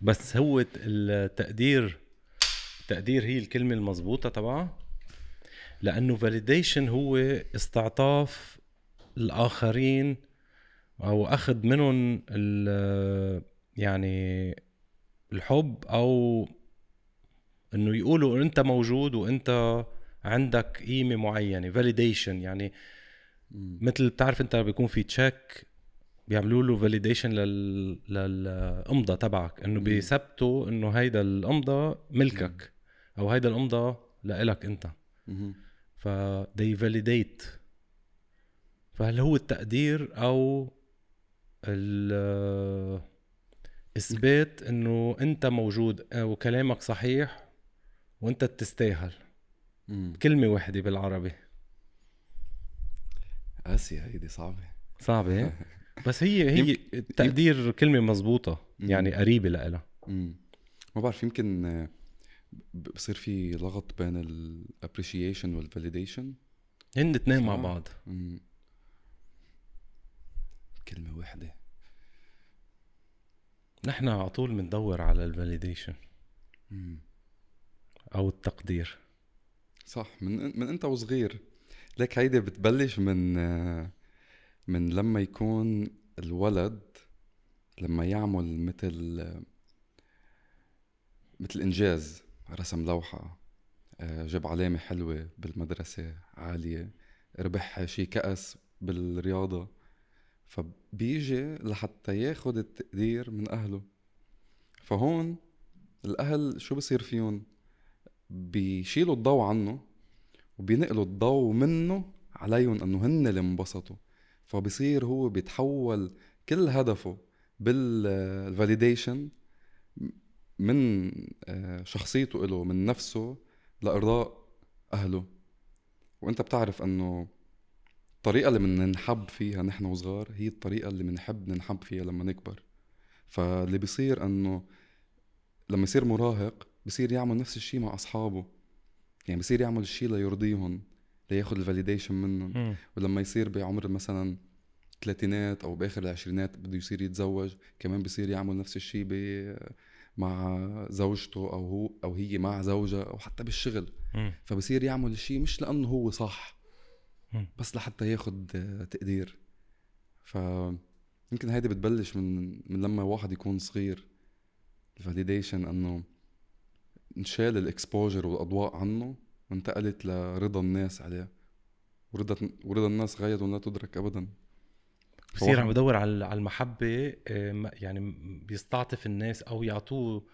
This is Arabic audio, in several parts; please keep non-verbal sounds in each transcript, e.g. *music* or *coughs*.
بس هو التقدير التقدير هي الكلمة المضبوطه تبعها لأنه validation هو استعطاف الآخرين أو أخذ منهم يعني الحب أو إنه يقولوا إنت موجود وإنت عندك قيمة معينة validation يعني مثل بتعرف أنت بيكون في check بيعملوا له فاليديشن لل للامضه تبعك إنه بيثبتوا إنه هيدا الامضه ملكك أو هيدا الامضه لإلك أنت. ف they validate. فهل هو التقدير أو إثبات إنه أنت موجود وكلامك صحيح وأنت تستاهل كلمة واحدة بالعربي. قاسية هيدي صعبة. صعبة؟ *laughs* بس هي هي التقدير كلمة مزبوطة يعني قريبة لإلها. ما بعرف يمكن بصير في لغط بين ال appreciation وال validation هن اثنين مع بعض. مم. كلمة واحدة نحن على طول بندور على ال validation أو التقدير. صح من من أنت وصغير. ليك هيدي بتبلش من من لما يكون الولد لما يعمل مثل مثل إنجاز رسم لوحة جاب علامة حلوة بالمدرسة عالية ربح شي كأس بالرياضة فبيجي لحتى ياخد التقدير من أهله. فهون الأهل شو بصير فيهم؟ بيشيلوا الضوء عنه وبينقلوا الضوء منه عليهم إنه هن اللي انبسطوا. فبصير هو بيتحول كل هدفه بالفاليديشن من آه، شخصيته له من نفسه لإرضاء أهله. وأنت بتعرف إنه الطريقة اللي بننحب فيها نحن وصغار هي الطريقة اللي بنحب ننحب فيها لما نكبر. فاللي بيصير إنه لما يصير مراهق بصير يعمل نفس الشيء مع أصحابه. يعني بصير يعمل الشيء ليرضيهم. لياخذ الفاليديشن منهم ولما يصير بعمر مثلا الثلاثينات أو بآخر العشرينات بده يصير يتزوج كمان بصير يعمل نفس الشيء مع زوجته أو هو أو هي مع زوجها أو حتى بالشغل. فبصير يعمل الشيء مش لأنه هو صح بس لحتى ياخد تقدير. ف يمكن هيدي بتبلش من من لما واحد يكون صغير. ال validation إنه انشال ال exposure والأضواء عنه وانتقلت لرضا الناس عليه ورضا ورضا الناس غاية لا تدرك ابدا. بصير عم بدور على المحبة آه، يعني بيستعطف الناس أو يعطوه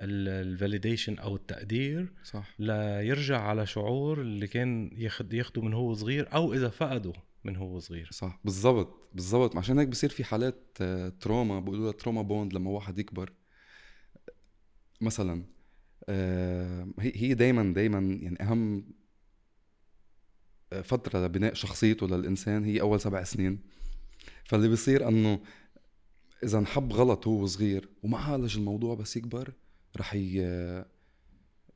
ال validation أو التقدير صح. ليرجع على شعور اللي كان ياخد ياخده من هو صغير أو إذا فقده من هو صغير. صح. بالضبط. بالضبط. عشان هيك بصير في حالات trauma بيقولوا trauma bond لما واحد يكبر. مثلا آه، هي دايما دايما يعني أهم آه، فترة لبناء شخصيته للإنسان هي أول سبع سنين فاللي بيصير إنه إذا انحب غلط وهو صغير وما عالج الموضوع بس يكبر رح.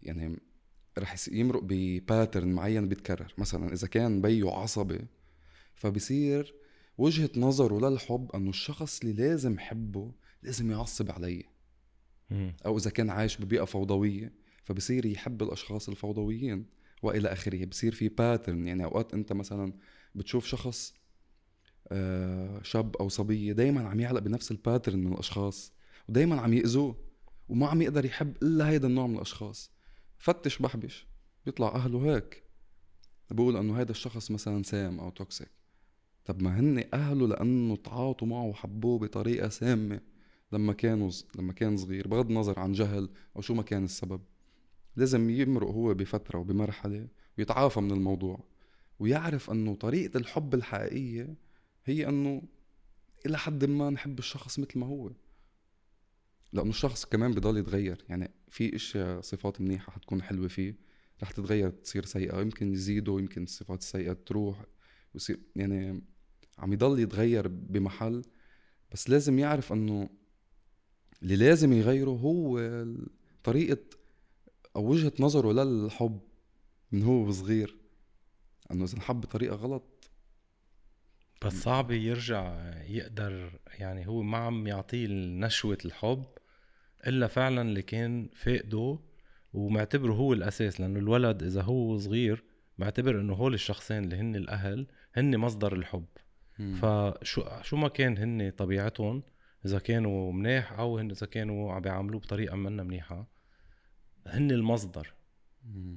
يعني رح يمرق ب pattern معين بيتكرر مثلا إذا كان بيو عصبي فبصير وجهة نظره للحب إنه الشخص اللي لازم حبه لازم يعصب علي أو إذا كان عايش ببيئة فوضوية فبصير يحب الأشخاص الفوضويين وإلى آخره. بصير في pattern يعني أوقات أنت مثلا بتشوف شخص آه، شاب أو صبية دائما عم يعلق بنفس ال pattern من الأشخاص ودائما عم يأذوه وما عم يقدر يحب إلا هيدا النوع من الأشخاص. فتش بحبش بيطلع أهله هيك. بقول إنه هيدا الشخص مثلا سام أو توكسيك طب ما هن أهله لأنه تعاطوا معه وحبوه بطريقة سامة. لما كانوا لما كان صغير بغض النظر عن جهل أو شو ما كان السبب لازم يمرق هو بفترة وبمرحلة ويتعافى من الموضوع ويعرف إنه طريقة الحب الحقيقية هي إنه إلى حد ما نحب الشخص مثل ما هو. لأنه الشخص كمان بضل يتغير يعني في إشياء صفات منيحة حتكون حلوة فيه رح تتغير تصير سيئة يمكن يزيدوا يمكن الصفات السيئة تروح ويصير يعني عم يضل يتغير بمحل بس لازم يعرف إنه اللي لازم يغيره هو طريقة أو وجهة نظره للحب من هو صغير. إنه إذا انحب بطريقة غلط. بس صعب يرجع يقدر يعني هو ما عم يعطيه نشوة الحب إلا فعلا اللي كان فاقده ومعتبره هو الأساس. لأنه الولد إذا هو صغير معتبر إنه هول الشخصين اللي هن الأهل هن مصدر الحب. فشو شو ما كان هن طبيعتهم إذا كانوا منيح أو هن إذا كانوا عم بيعاملوه بطريقة منا منيحة هن المصدر.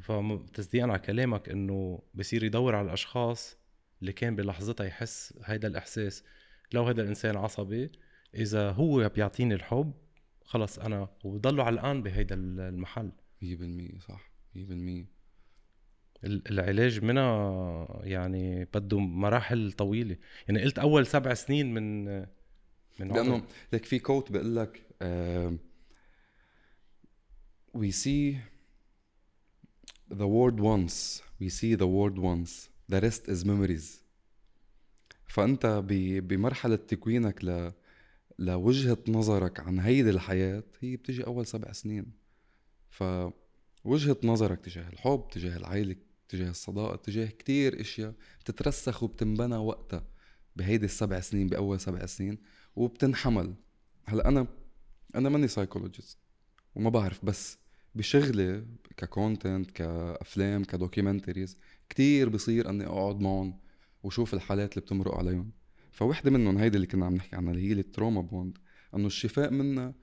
فتصديقا على كلامك إنه بصير يدور على الأشخاص اللي كان بلحظتها يحس هيدا الإحساس. لو هذا الإنسان عصبي إذا هو بيعطيني الحب خلص أنا وبضلوا علقان بهيدا المحل. 100% صح 100% ال- العلاج منها يعني بده مراحل طويلة. يعني قلت أول سبع سنين من لأنه. لك في كوت بيقول لك we see the word once we see the word once the rest is memories. فأنت بمرحلة تكوينك ل لوجهة نظرك عن هيدي الحياة هي بتجي أول سبع سنين. فوجهة نظرك تجاه الحب تجاه العائله تجاه الصداقة تجاه كتير أشياء بتترسخ وبتنبنى وقتها بهيدي السبع سنين بأول سبع سنين. وبتنحمل. هلا أنا أنا ماني psychologist وما بعرف بس بشغلي ك content كأفلام ك documentaries كتير بصير إني أقعد معهم وشوف الحالات اللي بتمرق عليهم. فوحدة منهم هيدي اللي كنا عم نحكي عنها اللي هي ال trauma bond إنه الشفاء منها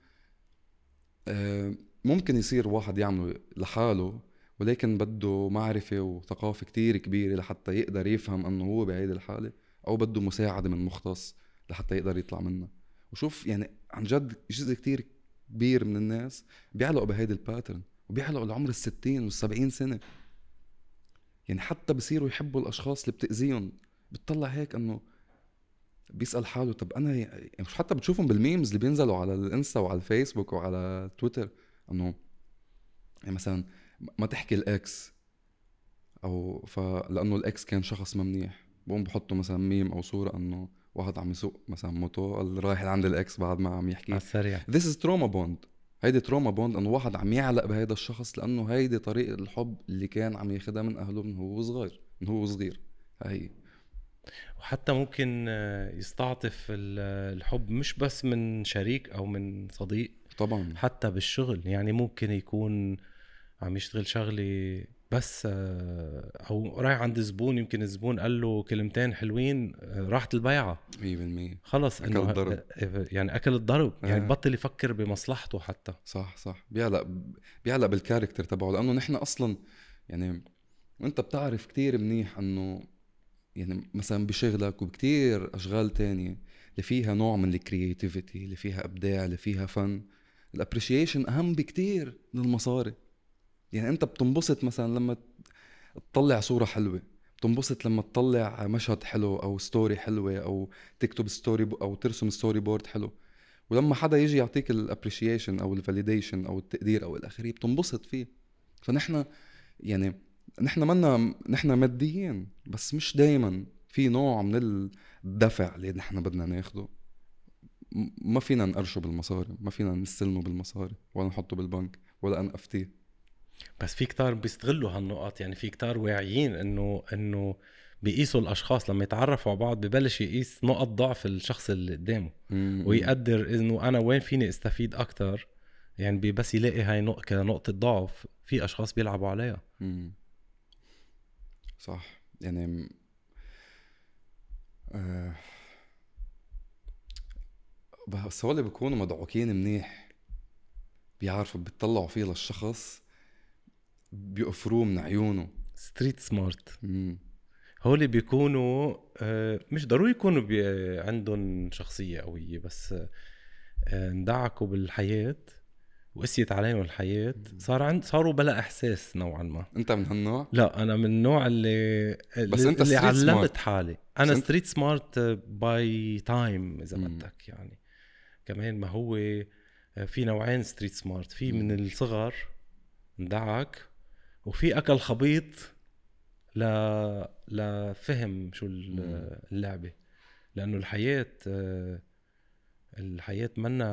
آه، ممكن يصير واحد يعمله لحاله ولكن بده معرفة وثقافة كتير كبيرة لحتى يقدر يفهم إنه هو بهيدي الحالة أو بده مساعدة من مختص. لحتى يقدر يطلع منها وشوف يعني عن جد جزء كتير كبير من الناس بيعلقوا بهيدي ال pattern وبيعلقوا لعمر الستين والسبعين سنة. يعني حتى بصيروا يحبوا الأشخاص اللي بتأذيهم بتطلع هيك إنه بيسأل حاله طب أنا يعني مش حتى بتشوفهم بال memes اللي بينزلوا على الإنستا وعلى الفيسبوك وعلى تويتر إنه يعني مثلا ما تحكي ال ex أو فلأنه ال ex كان شخص ما منيح. بقوم بحطوا مثلا ميم أو صورة إنه واحد عم يسوق مثلا موتو قال رايح لعند ال ex بعد ما عم يحكي. على السريع. This is trauma bond. هيدي trauma bond إنه واحد عم يعلق بهيدا الشخص لأنه هيدي طريقة الحب اللي كان عم ياخدها من أهله من هو صغير من هو صغير. هي. وحتى ممكن آه، يستعطف ال- الحب مش بس من شريك أو من صديق طبعا. حتى بالشغل. يعني ممكن يكون عم يشتغل شغلة بس آه، أو رايح عند زبون يمكن الزبون قال له كلمتين حلوين آه، راحت البيعة. 100% خلص أكل إنه الضرب. آه، يعني أكل الضرب يعني آه. بطل يفكر بمصلحته حتى. صح صح. بيعلق بيعلق بال character تبعه لأنه نحن أصلا يعني انت بتعرف كتير منيح إنه يعني مثلا بشغلك وبكتير أشغال تانية اللي فيها نوع من ال creativity اللي فيها إبداع اللي فيها فن ال appreciation أهم بكتير من المصاري يعني انت بتنبسط مثلا لما تطلع صورة حلوة بتنبسط لما تطلع مشهد حلو أو story حلوة أو تكتب story. أو ترسم storyboard حلو. ولما حدا يجي يعطيك ال appreciation أو ال validation أو التقدير أو الاخرين بتنبسط فيه. فنحن يعني نحن منا نحن ماديين بس مش دايما في نوع من الدفع اللي نحن بدنا ناخده. ما فينا نقرشه بالمصاري ما فينا نستلمه بالمصاري ولا نحطه بالبنك ولا نقفتيه بس في كتار بيستغلوا هالنقط يعني في كتار واعيين إنه إنه بيقيسوا الأشخاص لما يتعرفوا على بعض ببلش يقيس نقط ضعف الشخص اللي قدامه. ويقدر إنه أنا وين فيني أستفيد أكتر؟ يعني بس يلاقي هاي نق- كنقطة ضعف في أشخاص بيلعبوا عليها. مم. صح. يعني آه بس هول بيكونوا مدعوكين منيح بيعرفوا بيطلعوا فيه للشخص بيقفروه من عيونه. street smart. هول بيكونوا آه، مش ضروري يكونوا بي- عندهم شخصية قوية بس آه، اندعكوا بالحياة وقسيت عليهم الحياة. صار عند صاروا بلا إحساس نوعا ما. أنت من هالنوع؟ لا أنا من النوع اللي بس اللي, أنت اللي علمت smart. حالي. أنا أنت- street smart by time إذا. بدك يعني. كمان ما هو آه، في نوعين street smart في من الصغر اندعك وفي أكل خبيط ل لفهم شو ال- مم. اللعبة. لأنه الحياة آه، الحياة منا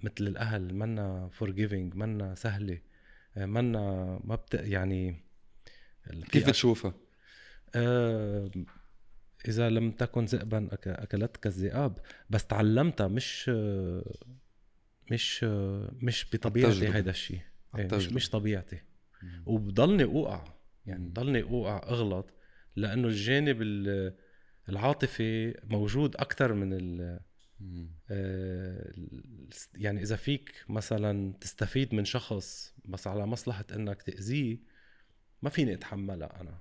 مثل الأهل منا forgiving منا سهلة آه، منا ما بت يعني كيف أش- تشوفها؟ آه، إذا لم تكن ذئبا أكلتك الذئاب. بس تعلمتها مش مش مش بطبيعتي هيدا الشيء إيه، مش مش طبيعتي. وبضلني أوقع يعني بضلني أوقع أغلط لأنه الجانب العاطفي موجود أكثر من ال آه، يعني إذا فيك مثلا تستفيد من شخص بس على مصلحة إنك تأذيه ما فيني أتحملها أنا.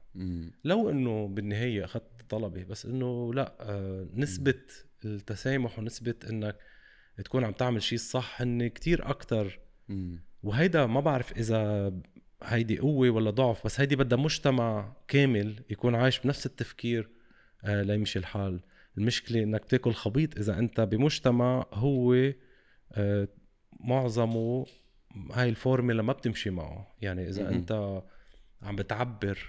لو إنه بالنهاية أخذت طلبي بس إنه لا آه، نسبة التسامح ونسبة إنك تكون عم تعمل شيء صح هن كتير أكتر. وهيدا ما بعرف إذا هيدي قوة ولا ضعف بس هيدي بدها مجتمع كامل يكون عايش بنفس التفكير آه ليمشي الحال. المشكلة إنك تأكل خبيط إذا أنت بمجتمع هو آه معظمه هاي الفورميلا ما بتمشي معه. يعني إذا م- أنت عم بتعبر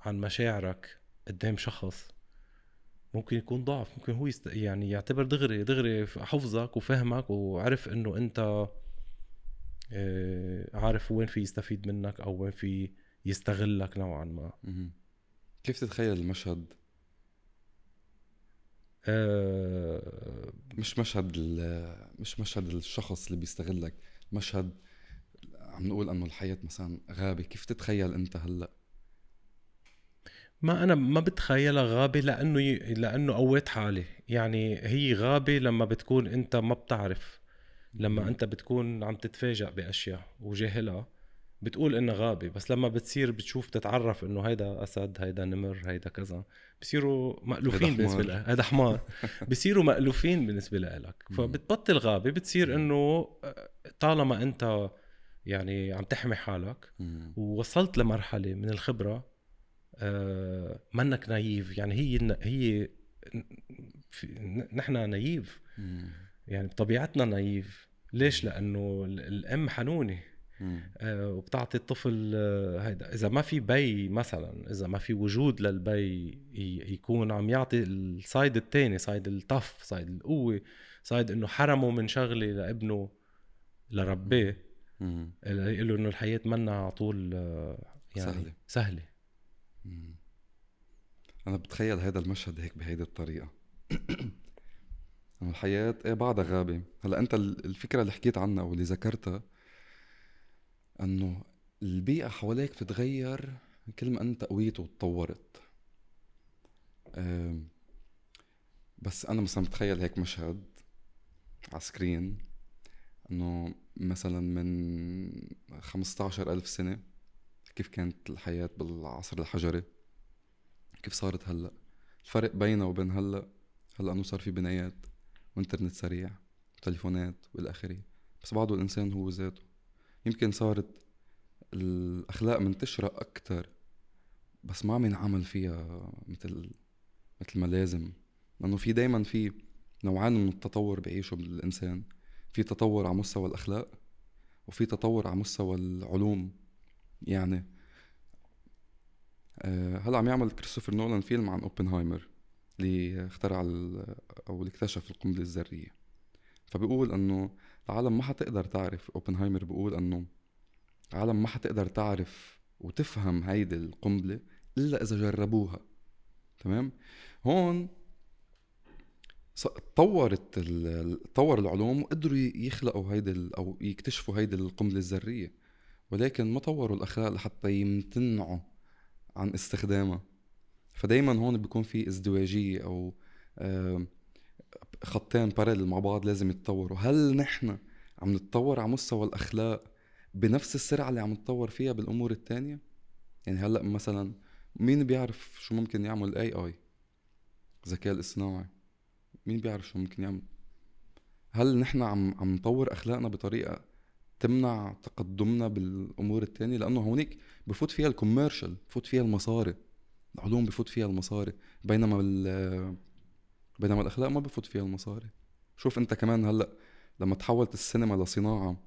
عن مشاعرك قدام شخص ممكن يكون ضعف ممكن هو يست... يعني يعتبر دغري دغري حفظك وفهمك وعرف إنه أنت عارف وين في يستفيد منك أو وين في يستغلك نوعا ما. كيف تتخيل المشهد؟ أه مش مشهد مش مشهد الشخص اللي بيستغلك مشهد عم نقول إنه الحياة مثلا غابة. كيف تتخيل أنت هلأ؟ ما أنا ما بتخيلها غابة لأنه ي... لأنه قويت حالي. يعني هي غابة لما بتكون أنت ما بتعرف. لما انت بتكون عم تتفاجئ بأشياء وجاهلها بتقول إنها غابة. بس لما بتصير بتشوف تتعرف إنه هيدا أسد هيدا نمر هيدا كذا بصيروا مألوفين بالنسبة لك هيدا حمار. *laughs* بصيروا مألوفين بالنسبة لك فبتبطل غابة بتصير إنه طالما أنت يعني عم تحمي حالك ووصلت لمرحلة من الخبرة آه منك naive. يعني هي هي نحن naive. يعني بطبيعتنا naive. ليش؟ لأنه الأم حنونة. آه وبتعطي الطفل آه هيدا إذا ما في بي مثلا إذا ما في وجود للبي يكون عم يعطي ال side الثاني side الطف side القوة سايد إنه حرمه من شغلة لابنه لربيه يقول له إنه الحياة منا على طول آه، يعني سهلة. سهلة. أنا بتخيل هذا المشهد هيك بهيدي الطريقة. انه الحياة إيه بعدها غابه هلأ أنت الفكرة اللي حكيت عنها أو اللي ذكرتها إنه البيئة حواليك بتتغير كل ما أنت قويت وتطورت. بس أنا مثلا بتخيل هيك مشهد على سكرين إنه مثلا من خمسة ألف سنة كيف كانت الحياة بالعصر الحجري؟ كيف صارت هلأ؟ الفرق بينه وبين هلأ؟ هلأ إنه صار في بنايات. وانترنت سريع وتليفونات والى آخره. بس بعده الإنسان هو ذاته. يمكن صارت الأخلاق منتشرة أكثر بس ما عم ينعمل فيها مثل مثل ما لازم. لأنه في دايما في نوعان من التطور بيعيشوا بالإنسان. في تطور على مستوى الأخلاق وفي تطور على مستوى العلوم. يعني آه، هلأ عم يعمل كريستوفر نولان فيلم عن أوبنهايمر. اللي اخترع أو اللي اكتشف القنبلة الذرية. فبيقول إنه العالم ما حتقدر تعرف أوبنهايمر بيقول إنه العالم ما حتقدر تعرف وتفهم هيدي القنبلة إلا إذا جربوها. تمام؟ هون تطورت تطور العلوم وقدروا يخلقوا هيدي أو يكتشفوا هيدي القنبلة الذرية. ولكن ما طوروا الأخلاق لحتى يمتنعوا عن استخدامها. فدايما هون بيكون في ازدواجية أو خطين بارل مع بعض لازم يتطوروا. هل نحن عم نتطور على مستوى الأخلاق بنفس السرعة اللي عم نتطور فيها بالأمور التانية؟ يعني هلأ مثلا مين بيعرف شو ممكن يعمل ال AI الذكاء الاصطناعي. مين بيعرف شو ممكن يعمل؟ هل نحن عم عم نطور أخلاقنا بطريقة تمنع تقدمنا بالأمور التانية؟ لأنه هونيك بفوت فيها ال commercial بفوت فيها المصاري. العلوم بفوت فيها المصاري بينما بينما الأخلاق ما بفوت فيها المصاري. شوف أنت كمان هلأ لما تحولت السينما لصناعة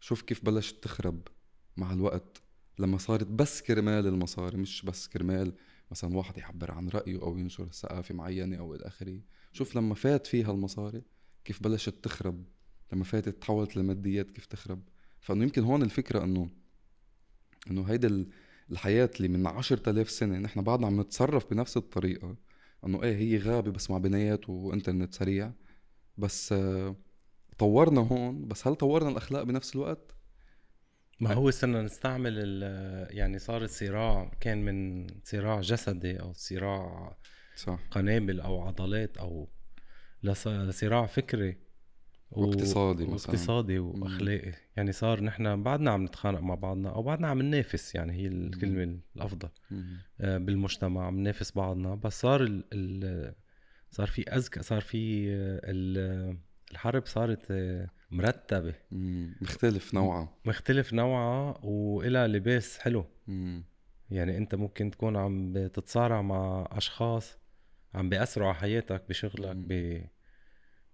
شوف كيف بلشت تخرب مع الوقت. لما صارت بس كرمال المصاري مش بس كرمال مثلا واحد يعبر عن رأيه أو ينشر ثقافة معينة أو إلى آخره. شوف لما فات فيها المصاري كيف بلشت تخرب. لما فاتت تحولت لماديات كيف تخرب. فإنه يمكن هون الفكرة إنه إنه هيدا الحياة اللي من عشرة آلاف سنة نحن بعدنا عم نتصرف بنفس الطريقة. إنه إيه هي غابة بس مع بنايات وإنترنت سريع. بس طورنا هون. بس هل طورنا الأخلاق بنفس الوقت؟ ما هو صرنا نستعمل يعني صار الصراع كان من صراع جسدي أو صراع صح. قنابل أو عضلات أو لصراع فكري. واقتصادي مثلا. واقتصادي وأخلاقي. يعني صار نحن بعدنا عم نتخانق مع بعضنا أو بعدنا عم ننافس يعني هي الكلمة الأفضل. آه بالمجتمع عم ننافس بعضنا. بس صار ال ال صار في اذكى صار في الحرب صارت مرتبة. مختلف نوعها مختلف نوعها والها لباس حلو. يعني أنت ممكن تكون عم تتصارع مع أشخاص عم بيأثروا على حياتك بشغلك ب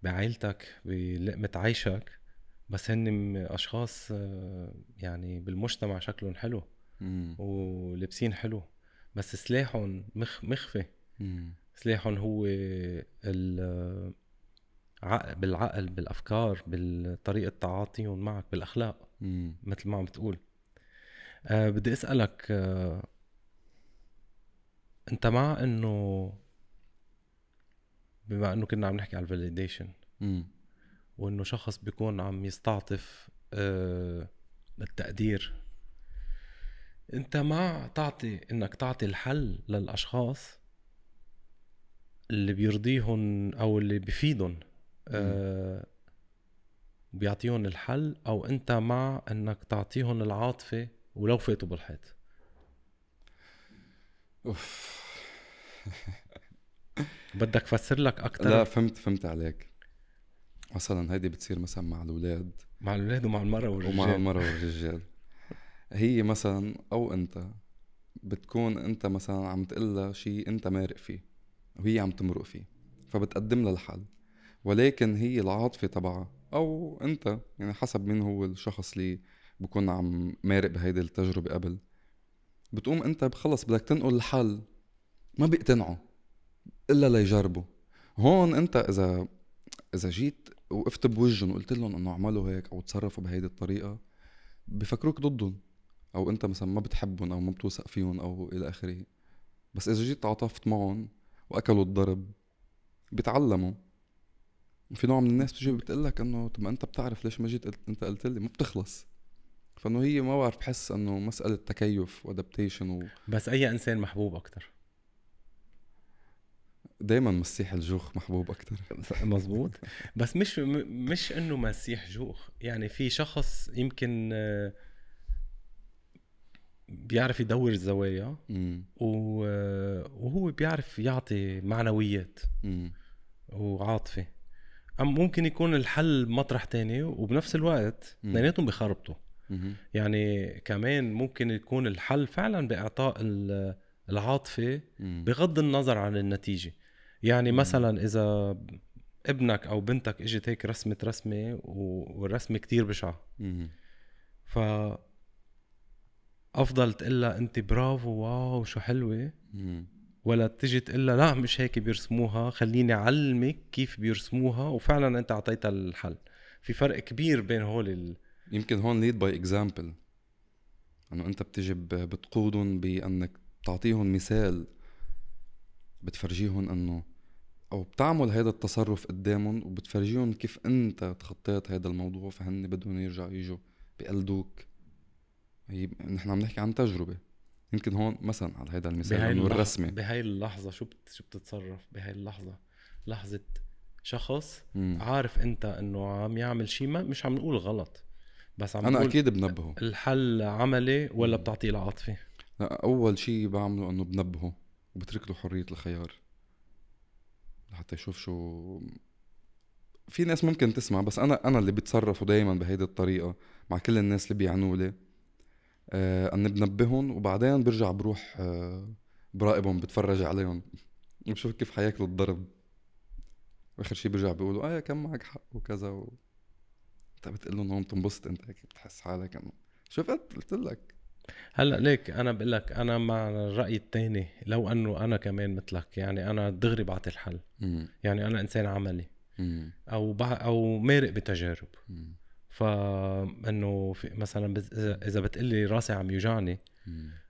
بعائلتك بلقمة عيشك بس هن أشخاص آه، يعني بالمجتمع شكلهم حلو ولابسين حلو بس سلاحهم مخ مخفي. سلاحهم هو بالعقل بالأفكار بطريقه تعاطيهم معك بالأخلاق مثل ما عم بتقول. أه بدي أسألك أه أنت مع إنه بما انه كنا عم نحكي على الفاليديشن وانه شخص بيكون عم يستعطف أه التقدير. انت مع تعطي انك تعطي الحل للأشخاص اللي بيرضيهم أو اللي بفيدهم آه بيعطيهم الحل أو انت مع انك تعطيهم العاطفة ولو فاتوا بالحيط. أوف. *laughs* بدك فسر لك أكثر لا فهمت فهمت عليك. مثلا هيدي بتصير مثلا مع الأولاد. مع الأولاد ومع المرأة والرجال. ومع المرأة والرجال. هي مثلا أو أنت بتكون أنت مثلا عم تقلها شيء أنت مارق فيه وهي عم تمرق فيه فبتقدم لها الحل. ولكن هي العاطفة تبعها أو أنت يعني حسب مين هو الشخص اللي بكون عم مارق بهيدي التجربة قبل. بتقوم أنت خلص بدك تنقل الحل ما بيقتنعوا. إلا ليجربوا. هون أنت إذا إذا جيت وقفت بوجهن وقلت لهم إنه اعملوا هيك أو تصرفوا بهيدي الطريقة بفكروك ضدهم أو أنت مثلا ما بتحبهم أو ما بتوثق فيهم أو إلى آخره. بس إذا جيت تعاطفت معهم وأكلوا الضرب بيتعلموا في نوع من الناس بتجي بتقول لك إنه طب ما أنت بتعرف ليش ما جيت أنت قلت لي ما بتخلص. فإنه هي ما بعرف بحس إنه مسألة تكيف وادابتيشن و... بس أي إنسان محبوب أكثر دائما مسيح الجوخ محبوب أكثر *laughs* مزبوط بس مش مش إنه مسيح جوخ. يعني في شخص يمكن آه، بيعرف يدور الزوايا وهو بيعرف يعطي معنويات وعاطفة. أم ممكن يكون الحل مطرح تاني وبنفس الوقت اثنيناتهم بخربطوا يعني كمان ممكن يكون الحل فعلا بإعطاء العاطفة بغض النظر عن النتيجة. يعني. مثلا إذا ابنك أو بنتك إجت هيك رسمة رسمة والرسمة كتير بشعة. ف أفضل تقول لها أنت برافو واو شو حلوة. ولا تجي تقول لها لا مش هيك بيرسموها خليني أعلمك كيف بيرسموها. وفعلا أنت أعطيتها الحل. في فرق كبير بين هول ال... يمكن هون lead by example إنه أنت بتجي بتقودهم بأنك تعطيهم مثال. بتفرجيهم انه أو بتعمل هذا التصرف قدامهم وبتفرجيهم كيف انت تخطيت هذا الموضوع فهن بدهم يرجعوا يجوا بيقلدوك. هي نحن عم نحكي عن تجربة. يمكن هون مثلا على هذا المثال بهاي الرسمة. بهاي اللحظة شو بت... شو بتتصرف؟ بهاي اللحظة. لحظة شخص مم. عارف انت انه عم يعمل شيء ما مش عم نقول غلط بس عم أنا أكيد بنبهه. الحل عملي ولا بتعطيه العاطفه لا أول شيء بعمله إنه بنبهه. وبترك له حرية الخيار لحتى يشوف شو في ناس ممكن تسمع بس أنا أنا اللي بتصرفوا دائما بهيدي الطريقة مع كل الناس اللي بيعنوا لي. آه اني بنبههم وبعدين برجع بروح آه براقبهم بتفرج عليهم. *laughs* بشوف كيف حياكلوا الضرب. واخر شيء برجع بيقولوا آه كان معك حق وكذا و... انت بتقول لهم هون بتنبسط أنت هيك بتحس حالك انه شفت؟ قلت لك. هلأ ليك أنا بقول لك أنا مع الرأي الثاني لو أنه أنا كمان مثلك يعني أنا دغري بعطي الحل. مم. يعني أنا إنسان عملي. مم. أو بع... أو مارق بتجارب. مم. فانه في مثلا إذا بتقلي راسي عم يوجعني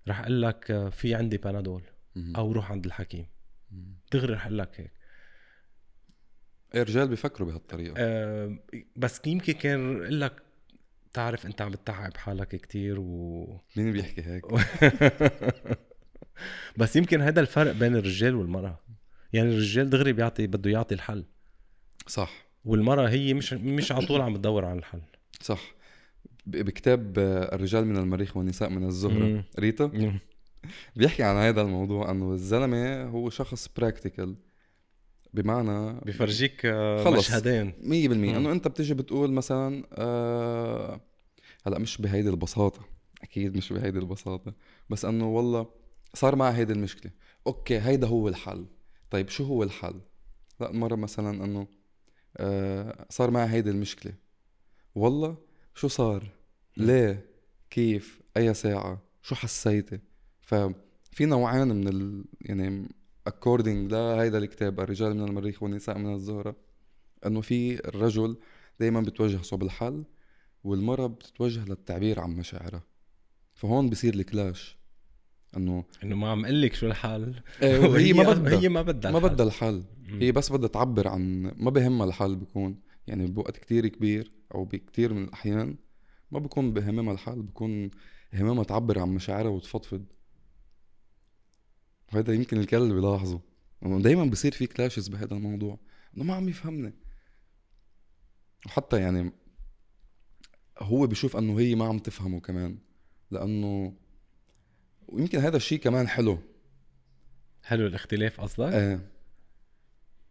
رح أقول لك في عندي بنادول أو روح عند الحكيم. دغري رح أقول لك هيك. إيه رجال بيفكروا بهالطريقة. آه بس يمكن كان لك تعرف انت عم بتتعب حالك كتير و مين بيحكي هيك؟ *laughs* بس يمكن هذا الفرق بين الرجال والمرأة. يعني الرجال دغري بيعطي بده يعطي الحل. صح. والمرأة هي مش مش على طول عم تدور على الحل. صح. بكتاب آه، الرجال من المريخ والنساء من الزهرة. ريتا. بيحكي عن هذا الموضوع انه الزلمة هو شخص practical بمعنى بفرجيك آه، خلص. مشهدين. 100% مم. إنه أنت بتيجي بتقول مثلا آه هلأ مش بهيدي البساطة. أكيد مش بهيدي البساطة. بس إنه والله صار معي هيدي المشكلة. okay هيدا هو الحل. طيب شو هو الحل؟ لأ مرة مثلا إنه آه صار معي هيدي المشكلة. والله شو صار؟ ليه؟ كيف؟ أي ساعة؟ شو حسيتي؟ ففي نوعين من ال يعني according لهيدا الكتاب الرجال من المريخ والنساء من الزهرة إنه في الرجل دائما بتوجه صوب الحل والمرأة بتتوجه للتعبير عن مشاعرها. فهون بصير الكلاش إنه إنه ما عم أقول لك شو الحل. إيه، *laughs* هي ما بدها. هي ما بدها ما الحل. بدها الحل. هي بس بدها تعبر عن ما بهمها الحل بيكون يعني بوقت كتير كبير أو بكتير من الأحيان ما بيكون بهمها الحل بيكون همها تعبر عن مشاعرها وتفضفض. وهذا يمكن الكل بيلاحظه. انه دايما بصير في كلاشز بهذا الموضوع. إنه ما عم يفهمني. وحتى يعني هو بيشوف إنه هي ما عم تفهمه كمان. لأنه ويمكن هذا الشيء كمان حلو. حلو الاختلاف قصدك؟ إيه.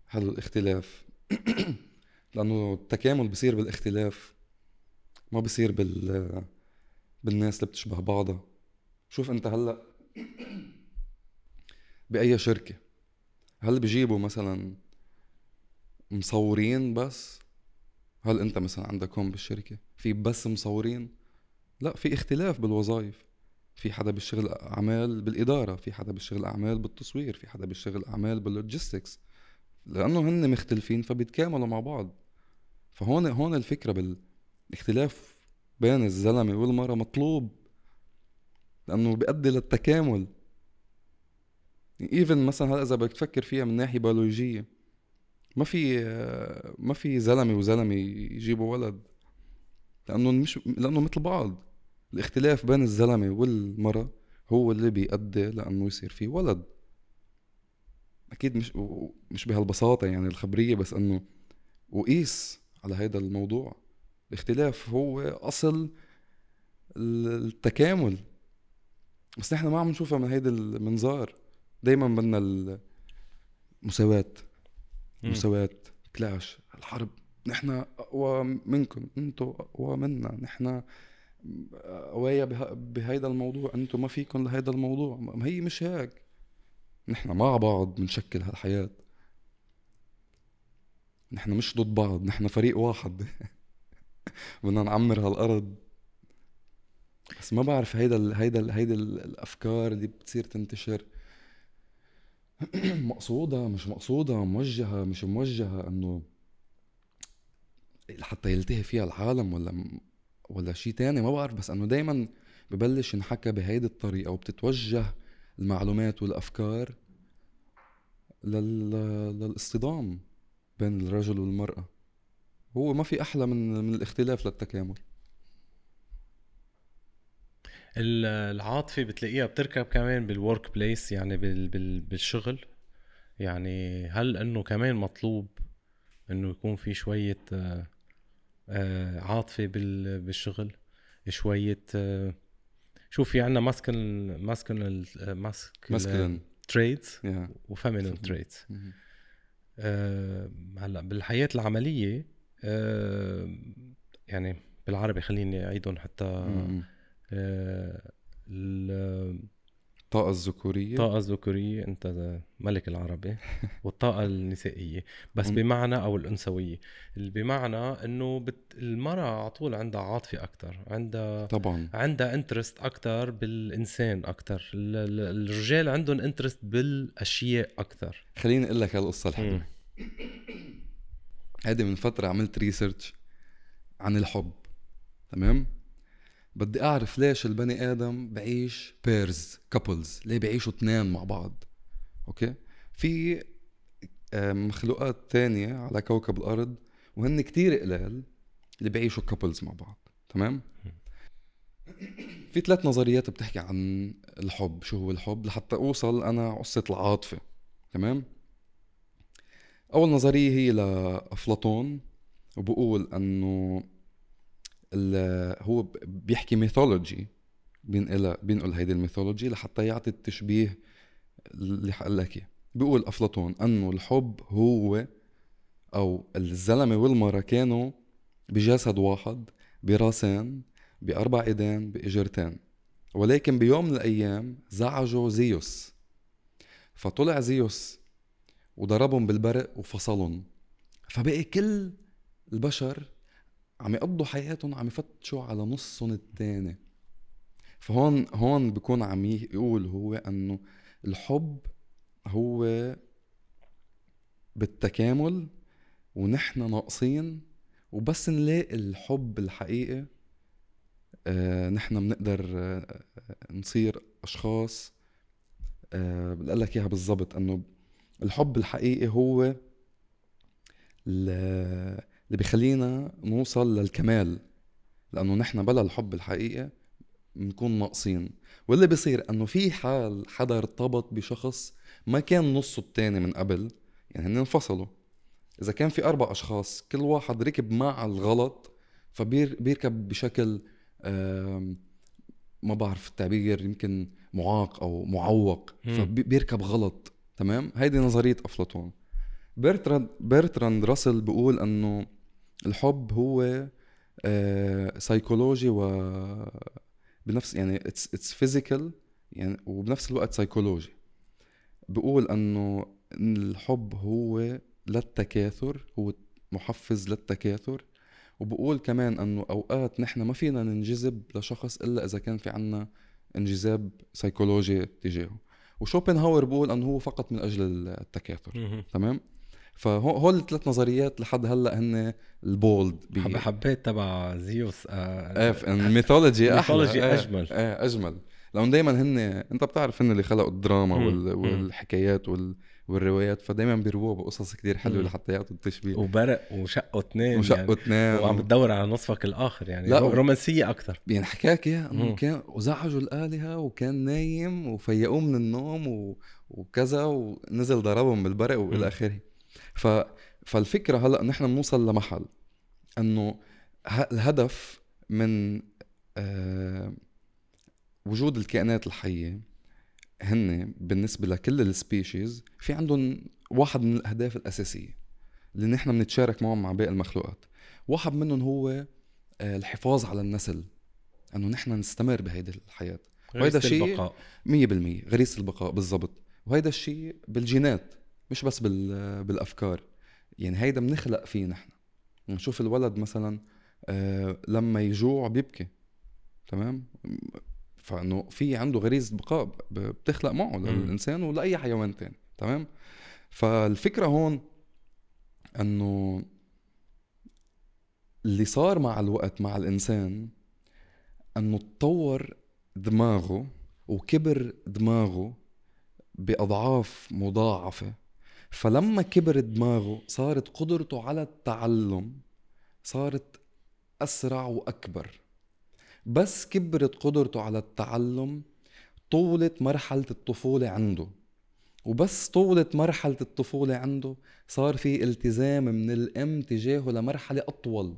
حلو الاختلاف. *clears throat* لأنه التكامل بصير بالاختلاف. ما بصير بال بالناس اللي بتشبه بعضها. شوف أنت هلأ. *clears throat* بأي شركة. هل بيجيبوا مثلا مصورين بس؟ هل أنت مثلا عندك هون بالشركة في بس مصورين؟ لا في اختلاف بالوظائف. في حدا بيشتغل أعمال بالإدارة في حدا بيشتغل أعمال بالتصوير في حدا بيشتغل أعمال بال logistics. لأنه هن مختلفين فبيتكاملوا مع بعض. فهون هون الفكرة بالاختلاف بين الزلمة والمرأة مطلوب. لأنه بيؤدي للتكامل. even مثلا هلا إذا بدك تفكر فيها من ناحية بيولوجية ما في ما في زلمة وزلمة يجيبوا ولد لأنه مش لأنه مثل بعض. الاختلاف بين الزلمة والمرأة هو اللي بيؤدي لأنه يصير في ولد. أكيد مش مش بهالبساطة يعني الخبرية بس إنه وقيس على هذا الموضوع. الاختلاف هو أصل ال- التكامل. بس نحن ما عم نشوفها من هيدا المنظار. دايما بدنا المساواة. مساواة كلاش. الحرب نحن أقوى منكم أنتم أقوى منا. نحن قوايا بهيدا الموضوع أنتم ما فيكم لهيدا الموضوع. ما هي مش هيك. نحن مع بعض بنشكل هالحياة. نحن مش ضد بعض نحن فريق واحد. *laughs* بدنا نعمر هالأرض. بس ما بعرف هيدا ال هيدا ال هيدا ال الأفكار اللي بتصير تنتشر. *clears throat* مقصودة مش مقصودة موجهة مش موجهة إنه حتى يلتهي فيها العالم ولا ولا شيء تاني ما بعرف بس إنه دايما ببلش ينحكى بهيدي الطريقة وبتتوجه المعلومات والأفكار لل... للاصطدام بين الرجل والمرأة. هو ما في أحلى من من الاختلاف للتكامل. العاطفة بتلاقيها بتركب كمان بال workplace يعني بال بال بالشغل. يعني هل إنه كمان مطلوب إنه يكون في شوية آه، آه، عاطفة بال بالشغل؟ شوية آه، شوف في عندنا masculine masculine masc traits و feminine traits هلأ بالحياة العملية يعني بالعربي خليني أعيدهم حتى مم. ال- الطاقة الذكورية. الطاقة الذكورية أنت ملك العربي *laughs* والطاقة النسائية. بس. بمعنى أو الأنثوية. اللي بمعنى إنه بت... المرأة على طول عندها عاطفة أكتر عندها طبعا. عندها interest أكتر بالإنسان ال- الرجال عندهم interest بالأشياء أكتر. خليني أقول لك هالقصة الحلوة. هيدي من فترة عملت research عن الحب تمام؟ بدي أعرف ليش البني آدم بعيش pairs couples ليه بيعيشوا اثنين مع بعض؟ okay؟ في مخلوقات تانية على كوكب الأرض وهن كتير قلال اللي بيعيشوا couples مع بعض تمام؟ في ثلاث نظريات بتحكي عن الحب شو هو الحب؟ لحتى أوصل أنا قصة العاطفة تمام؟ أول نظرية هي لأفلاطون وبقول إنه هو بيحكي mythology بينقل بينقل هيدي ال mythology لحتى يعطي التشبيه اللي حقول لك اياه بيقول أفلاطون أنه الحب هو أو الزلمة والمراه كانوا بجسد واحد براسين بأربع إيدين بإجرتين. ولكن بيوم من الأيام زعجوا زيوس. فطلع زيوس وضربهم بالبرق وفصلهم. فبقي كل البشر عم يقضوا حياتهم عم يفتشوا على نصهم الثاني فهون هون بكون عم يقول هو إنه الحب هو بالتكامل ونحن ناقصين وبس نلاقي الحب الحقيقي آه نحن بنقدر آه نصير أشخاص. آه بقول لك إياها بالضبط إنه الحب الحقيقي هو اللي بيخلينا نوصل للكمال لأنه نحن بلا الحب الحقيقي بنكون ناقصين. واللي بيصير إنه في حال حدا ارتبط بشخص ما كان نصه التاني من قبل يعني هن انفصلوا. إذا كان في أربع أشخاص كل واحد ركب مع الغلط فبيركب بشكل ما بعرف التعبير يمكن معاق أو معوق فبيركب غلط. تمام؟ هيدي نظرية أفلاطون. بيرتراند بيرتراند راسل بيقول إنه الحب هو سايكولوجي و بنفس يعني it's it's physical يعني وبنفس الوقت سايكولوجي بقول إنه الحب هو للتكاثر هو محفز للتكاثر. وبقول كمان إنه أوقات نحن ما فينا ننجذب لشخص إلا إذا كان في عنا انجذاب سيكولوجي تجاهه. وشوبنهاور بقول إنه هو فقط من أجل التكاثر. تمام؟ فهول الثلاث نظريات لحد هلأ هن البولد حب حبيت تبع زيوس آه الميثولوجي أحلى الميثولوجي أجمل. إيه أجمل. لأنه دائما هن أنت بتعرف هن اللي خلقوا الدراما وال... والحكايات وال... والروايات فدايما بيروها بقصص كتير حلوة لحتى يعطوا التشبيه. وبرق وشقوا اثنين وشقوا يعني. اثنين. يعني وعم بتدور على نصفك الآخر يعني. لا رومانسية أكثر يعني حكاك إياها إنه كان وزعجوا الآلهة وكان نايم وفيقوه من النوم و... وكذا ونزل ضربهم بالبرق وإلى آخره. ف... فالفكرة هلأ نحن بنوصل لمحل إنه الهدف من آه وجود الكائنات الحية هن بالنسبة لكل السبيشيز في عندهم واحد من الأهداف الأساسية اللي نحن بنتشارك معهم مع باقي المخلوقات. واحد منهم هو آه، الحفاظ على النسل إنه نحن نستمر بهيدي الحياة. وهيدا الشيء 100% غريزة البقاء بالضبط. وهيدا الشيء بالجينات. مش بس بالأفكار. يعني هيدا بنخلق فيه نحن نشوف الولد مثلا آه لما يجوع بيبكي. تمام؟ فإنه في عنده غريزه بقاء بتخلق معه للإنسان ولأي حيوان تاني. تمام؟ فالفكرة هون إنه اللي صار مع الوقت مع الإنسان إنه تطور دماغه وكبر دماغه بأضعاف مضاعفة فلما كبر دماغه صارت قدرته على التعلم صارت أسرع وأكبر. بس كبرت قدرته على التعلم طولت مرحلة الطفولة عنده. وبس طولت مرحلة الطفولة عنده صار في التزام من الأم تجاهه لمرحلة أطول.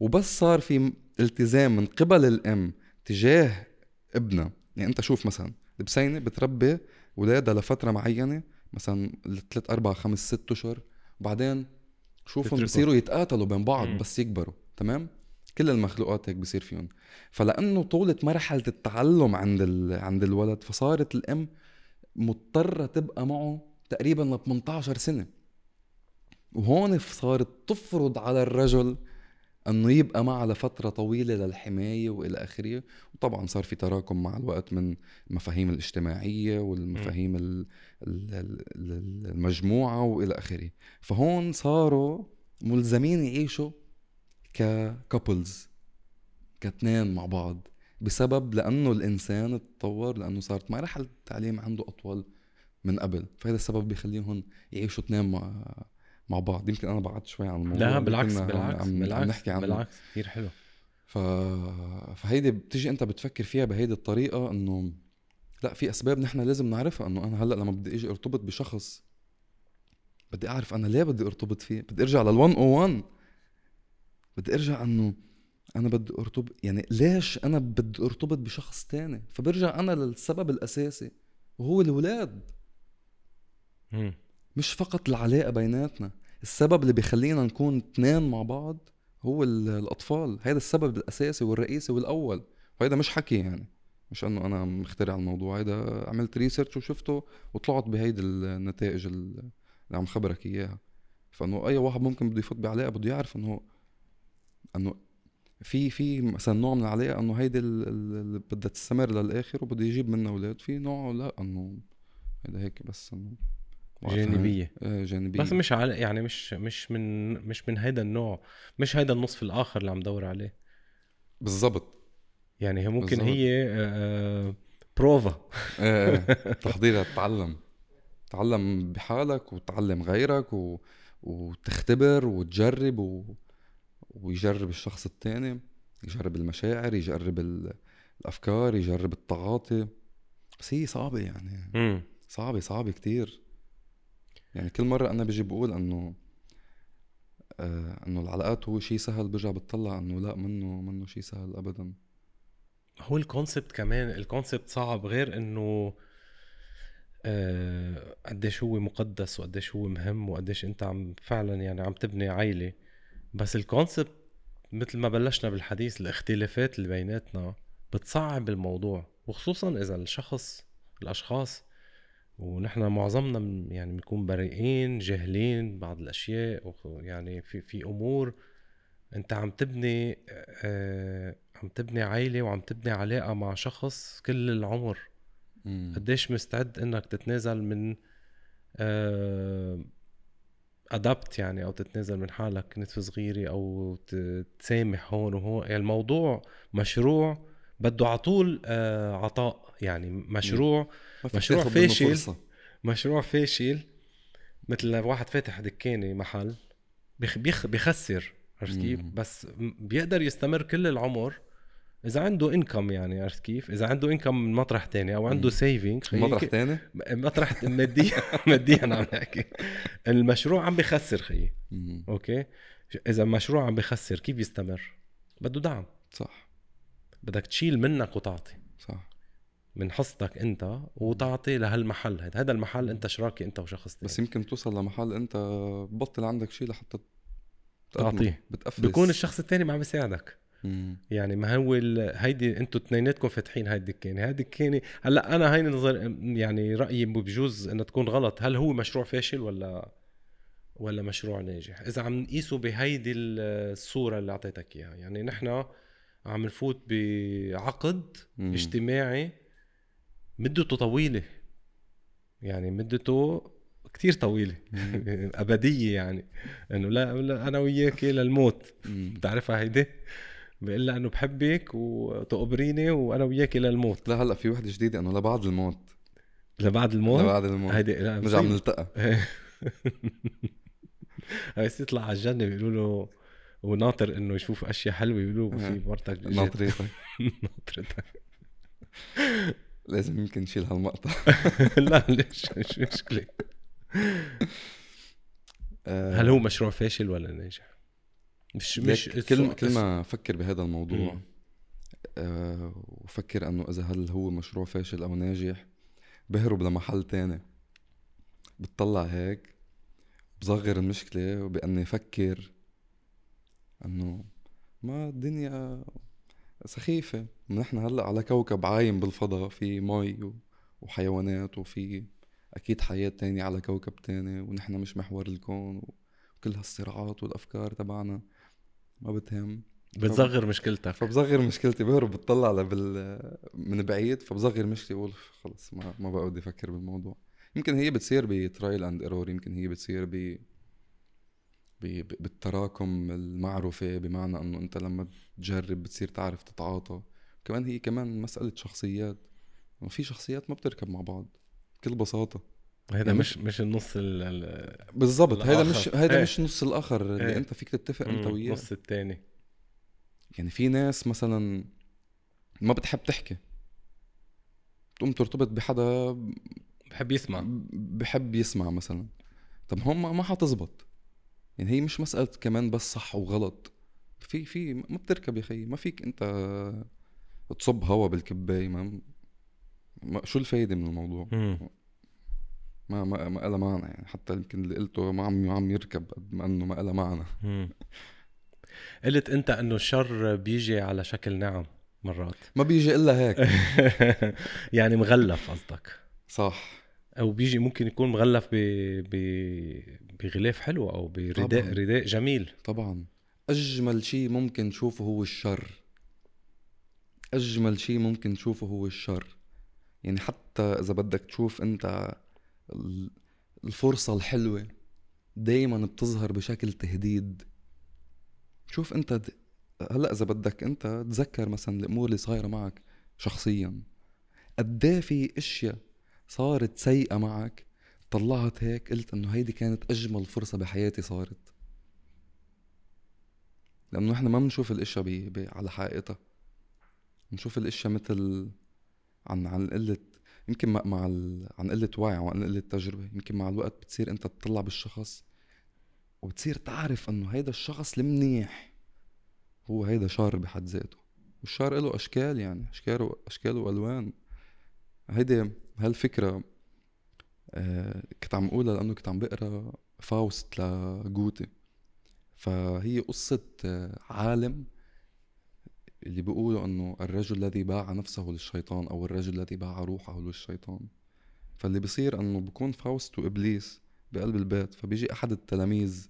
وبس صار في التزام من قبل الأم تجاه ابنها يعني أنت شوف مثلا البسينة بتربي ولادها لفترة معينة مثلا ثلاث أربع خمس ست أشهر. وبعدين شوفهم بصيروا يتقاتلوا بين بعض بس يكبروا تمام؟ كل المخلوقات هيك بصير فيهم. فلأنه طولت مرحلة التعلم عند عند الولد فصارت الام مضطرة تبقى معه تقريبا ل 18 سنة. وهون صارت تفرض على الرجل انه يبقى معها لفترة طويلة للحماية والى اخره. وطبعا صار في تراكم مع الوقت من المفاهيم الاجتماعية والمفاهيم المجموعة والى اخره. فهون صاروا ملزمين يعيشوا ككابلز كاثنين مع بعض بسبب لأنه الإنسان تطور لأنه صارت مرحله التعليم عنده أطول من قبل. فهذا السبب بيخليهم يعيشوا اثنين مع مع بعض. يمكن أنا بعدت شوي عن الموضوع لا بالعكس بالعكس عم بالعكس عم نحكي عنه. بالعكس كثير حلو. ف... فهيدي بتيجي أنت بتفكر فيها بهيدي الطريقة إنه لا في أسباب نحن لازم نعرفها إنه أنا هلأ لما بدي إجي أرتبط بشخص بدي أعرف أنا ليه بدي أرتبط فيه. بدي أرجع لل 101 بدي أرجع إنه أنا بدي ارتبط يعني ليش أنا بدي أرتبط بشخص تاني؟ فبرجع أنا للسبب الأساسي وهو الاولاد مش فقط العلاقة بيناتنا. السبب اللي بيخلينا نكون اثنين مع بعض هو الأطفال. هذا السبب الأساسي والرئيسي والأول. وهذا مش حكي يعني. مش إنه أنا مخترع الموضوع. هيدا عملت ريسيرش وشفته وطلعت بهيدي النتائج اللي عم خبرك إياها. فإنه أي واحد ممكن بده يفوت بعلاقة بده يعرف انه إنه في في مثلا نوع من العلاقة إنه هيدي اللي بدها تستمر للآخر وبده يجيب منها أولاد. في نوع لا إنه هيدا هيك بس إنه جانبية. إيه جانبية. بس مش على يعني مش مش من مش من هيدا النوع مش هيدا النصف الآخر اللي عم دور عليه. بالضبط. يعني هي ممكن بالزبط. هي آه بروفا. *laughs* إيه تحضير تتعلم تعلم. بحالك وتعلم غيرك و... وتختبر وتجرب و... ويجرب الشخص التاني. يجرب المشاعر يجرب الأفكار يجرب التعاطي بس هي صعبة يعني. صعبة صعبة كتير. يعني كل مرة أنا بجي بقول إنه آه إنه العلاقات هو شيء سهل برجع بتطلع إنه لا منه منه شيء سهل ابدا. هو الكونسبت كمان الكونسبت صعب غير إنه آه قديش هو مقدس وقديش هو مهم وقديش أنت عم فعلا يعني عم تبني عائله بس الكونسبت مثل ما بلشنا بالحديث الاختلافات اللي بيناتنا بتصعب الموضوع وخصوصا إذا الشخص الأشخاص ونحن معظمنا يعني بنكون بريئين جاهلين بعض الأشياء يعني في في أمور أنت عم تبني آه عم تبني عائله وعم تبني علاقة مع شخص كل العمر. قديش مستعد إنك تتنازل من آه ادابت يعني أو تتنازل من حالك نتفة صغيرة أو تسامح هون وهون. يعني الموضوع مشروع بده على طول آه عطاء. يعني مشروع مشروع فاشل. مشروع فاشل مثل واحد فاتح دكانه محل بيخ بيخسر عرفت كيف؟ بس بيقدر يستمر كل العمر. إذا عنده انكم يعني عرفت كيف؟ إذا عنده انكم من مطرح تاني أو عنده سيفنج مطرح تاني؟ مطرح ماديا *laughs* ماديا عم نحكي. المشروع عم بخسر خيي. أوكي؟ إذا المشروع عم بخسر كيف يستمر؟ بده دعم. صح. بدك تشيل منك وتعطي. من حصتك انت وتعطي لهالمحل هذا هذا المحل انت شراكي انت وشخص تاني بس يمكن توصل لمحل انت بطل عندك شيء لحتى تعطيه. بتقفز. بيكون الشخص الثاني ما عم بيساعدك. يعني ما هو هيدي أنتوا اثنيناتكم فاتحين هاي الدكانه هاي الدكانه هلأ أنا هاي نظر يعني رأيي بجوز انها تكون غلط. هل هو مشروع فاشل ولا ولا مشروع ناجح؟ إذا عم نقيسه بهيدي الصورة اللي أعطيتك إياها. يعني نحن عم نفوت بعقد مم. اجتماعي مدته طويلة. يعني مدته كتير طويلة. *laughs* أبدية يعني. إنه لا, لا أنا وياك للموت بتعرفها هيدي؟ بقول لها إنه بحبك وتقبريني وأنا وياك للموت لا هلأ في وحدة جديدة إنه لبعد الموت. لبعد الموت؟ لبعد الموت. هيدي لا نرجع بنلتقى. *laughs* هاي يطلع على الجنة بيقولوا له وناطر إنه يشوف أشياء حلوة بيقولوا في مرتك ناطرتك *laughs* ناطرتك لازم يمكن نشيل هالمقطع *laughs* *laughs* لا ليش؟ مش مشكله هل هو مشروع فاشل ولا ناجح؟ مش مش كل كل ما أفكر بهذا الموضوع أه وفكر إنه إذا هل هو مشروع فاشل أو ناجح بهرب لمحل تاني. بتطلع هيك بصغر المشكلة بأني أفكر أنه ما الدنيا سخيفة. نحن هلأ على كوكب عايم بالفضاء في مي وحيوانات وفي أكيد حياة تانية على كوكب تاني ونحن مش محور الكون وكل هالصراعات والأفكار تبعنا ما بتهم. بتصغر مشكلتك. فبصغر مشكلتي. بهرب بتطلع بال... من بعيد فبصغر مشكلتي. بقول خلص ما ما بقى بدي أفكر بالموضوع. يمكن هي بتصير ب trial and error يمكن هي بتصير ب بالتراكم المعروفة بمعنى إنه أنت لما تجرب بتصير تعرف تتعاطى. كمان هي كمان مسألة شخصيات. في شخصيات ما بتركب مع بعض بكل بساطة. هيدا يعني مش مش النص ال ال- بالضبط هيدا مش. هيدا إيه. مش نص الآخر اللي إيه. أنت فيك تتفق أنت وياه. النص التاني. يعني في ناس مثلا ما بتحب تحكي. تقوم ترتبط بحدا بحب يسمع. بحب يسمع مثلا. طب ما ما حتزبط. يعني هي مش مسألة كمان بس صح وغلط. في في ما بتركب يا خيي ما فيك انت تصب هوا بالكباية ما, ما شو الفايدة من الموضوع؟ مم. ما ما ما لها معنى يعني حتى يمكن اللي قلته ما عم عم يركب قد ما إنه ما لها معنى. قلت انت انه الشر بيجي على شكل نعم مرات. ما بيجي إلا هيك. *laughs* يعني مغلف قصدك. صح. أو بيجي ممكن يكون مغلف ب... ب... بغلاف حلو أو برداء طبعاً. رداء جميل. طبعا. أجمل شيء ممكن تشوفه هو الشر. أجمل شيء ممكن تشوفه هو الشر. يعني حتى إذا بدك تشوف أنت ال- الفرصة الحلوة دايما بتظهر بشكل تهديد. شوف أنت د... هلأ إذا بدك أنت تذكر مثلا الأمور اللي صايرة معك شخصيا قد إيه في أشياء صارت سيئة معك طلعت هيك قلت إنه هيدي كانت أجمل فرصة بحياتي صارت؟ لأنه إحنا ما بنشوف الإشياء بي بي على حقيقتها. بنشوف الإشياء مثل عن عن قلة يمكن مع, ال... عن قلة وعي وعن قلة تجربة. يمكن مع الوقت بتصير أنت تطلع بالشخص وبتصير تعرف إنه هيدا الشخص المنيح هو هيدا شر بحد ذاته. والشر له أشكال يعني اشكال اشكال والوان هيدي هالفكرة آه كنت عم أقولها لأنه كنت عم بقرأ فاوست لجوتي. فهي قصة عالم اللي بيقولوا إنه الرجل الذي باع نفسه للشيطان أو الرجل الذي باع روحه للشيطان. فاللي بصير إنه بكون فاوست وابليس بقلب البيت فبيجي أحد التلاميذ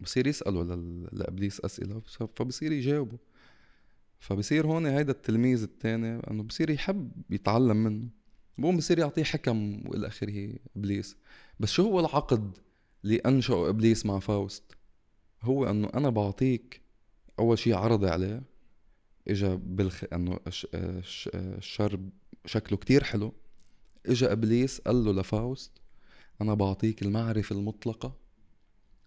بصير يسأله لل- لإبليس أسئلة فبصير يجاوبه. فبصير هون هيدا التلميذ التاني إنه بصير يحب يتعلم منه. بقوم بصير يعطيه حكم والى اخره إبليس. بس شو هو العقد اللي أنشأه إبليس مع فاوست هو إنه أنا بعطيك أول شيء عرض عليه إجا بالخ إنه الش... الش... الشر شكله كتير حلو إجا إبليس قال له لفاوست أنا بعطيك المعرفة المطلقة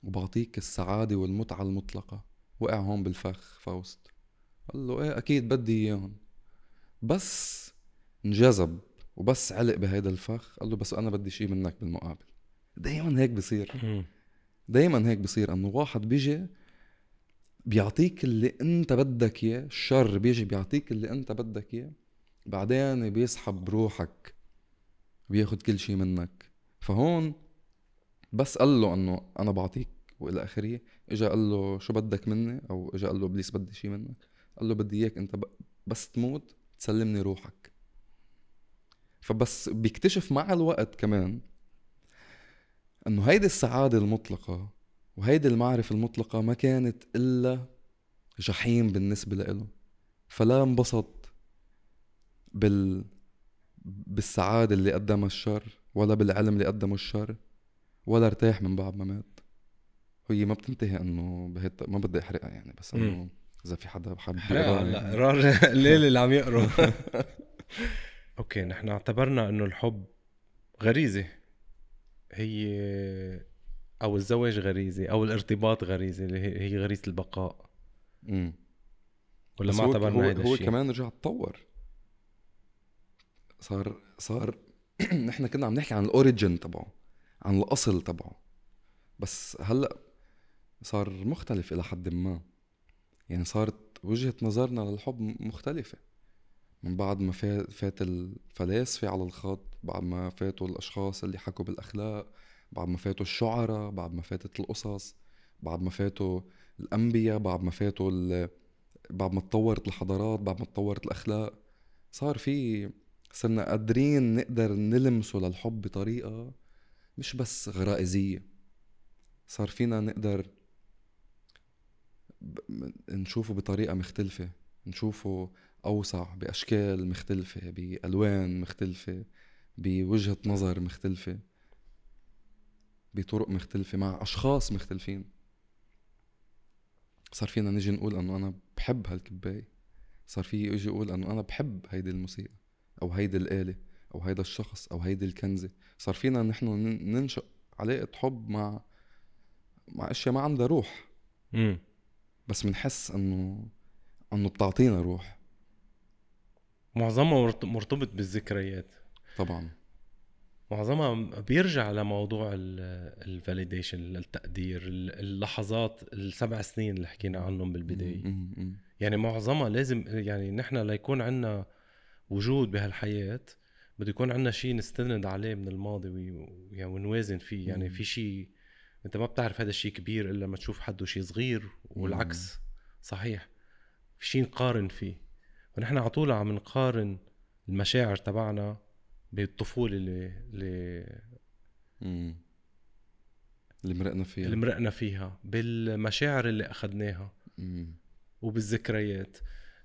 وبعطيك السعادة والمتعة المطلقة. وقع هون بالفخ فاوست. قال له إيه أكيد بدي إياهم. بس انجذب وبس علق بهيدا الفخ. قال له بس أنا بدي شيء منك بالمقابل. دايما هيك بصير. دايما هيك بصير إنه واحد بيجي بيعطيك اللي أنت بدك إياه الشر بيجي بيعطيك اللي أنت بدك إياه بعدين بيسحب روحك بياخد كل شيء منك. فهون بس قال له إنه أنا بعطيك وإلى آخره. إجا قال له شو بدك مني؟ أو إجا قال له ابليس بدي شيء منك. قال له بدي إياك أنت بس تموت تسلمني روحك. فبس بيكتشف مع الوقت كمان إنه هيدي السعادة المطلقة وهيدي المعرفة المطلقة ما كانت إلا جحيم بالنسبة له فلا انبسط بال بالسعادة اللي قدمها الشر ولا بالعلم اللي قدمه الشر ولا ارتاح من بعد ما مات هي ما بتنتهي إنه بهيت ما بدي أحرقها يعني بس إنه. إذا في حدا حابب يقرأها هلا يعني. قرار *laughs* الليل اللي عم يقروا *laughs* أوكي نحن اعتبرنا إنه الحب غريزة هي أو الزواج غريزة أو الارتباط غريزة اللي هي غريزة البقاء. مم. ولا ما اعتبرنا هو, هيدا هو الشيء؟ كمان رجع تطور. صار صار *clears throat* نحن كنا عم نحكي عن الأوريجن تبعه عن الأصل تبعه. بس هلأ صار مختلف إلى حد ما. يعني صارت وجهة نظرنا للحب مختلفة. من بعد ما فا- فات الفلاسفة على الخط بعد ما فاتوا الأشخاص اللي حكوا بالأخلاق بعد ما فاتوا الشعراء بعد ما فاتت القصص بعد ما فاتوا الأنبياء بعد ما فاتوا ال... بعد ما تطورت الحضارات بعد ما تطورت الأخلاق صار في صرنا قادرين نقدر نلمسه للحب بطريقة مش بس غرائزية. صار فينا نقدر نشوفه بطريقة مختلفة نشوفه أوسع بأشكال مختلفة بألوان مختلفة. بوجهة نظر مختلفة بطرق مختلفة مع أشخاص مختلفين. صار فينا نجي نقول إنه أنا بحب هالكباية. صار في إجي أقول إنه أنا بحب هيدي الموسيقى أو هيدي الآلة أو هيدا الشخص أو هيدي الكنزة. صار فينا نحن ننشئ علاقة حب مع مع أشياء ما عندها روح. امم بس بنحس إنه إنه بتعطينا روح. معظمها مرتبط بالذكريات. طبعا. معظمها بيرجع لموضوع الفاليديشن التقدير اللحظات السبع سنين اللي حكينا عنهم بالبداية. يعني معظمها لازم يعني نحن ليكون عندنا وجود بهالحياة بده يكون عندنا شيء نستند عليه من الماضي ويعني ونوازن فيه. يعني في شيء انت ما بتعرف هذا الشيء كبير إلا ما تشوف حده شيء صغير والعكس. صحيح. في شيء نقارن فيه. ونحن على طول عم نقارن المشاعر تبعنا بالطفولة اللي اللي اللي مرقنا فيها. اللي مرقنا فيها بالمشاعر اللي أخذناها وبالذكريات.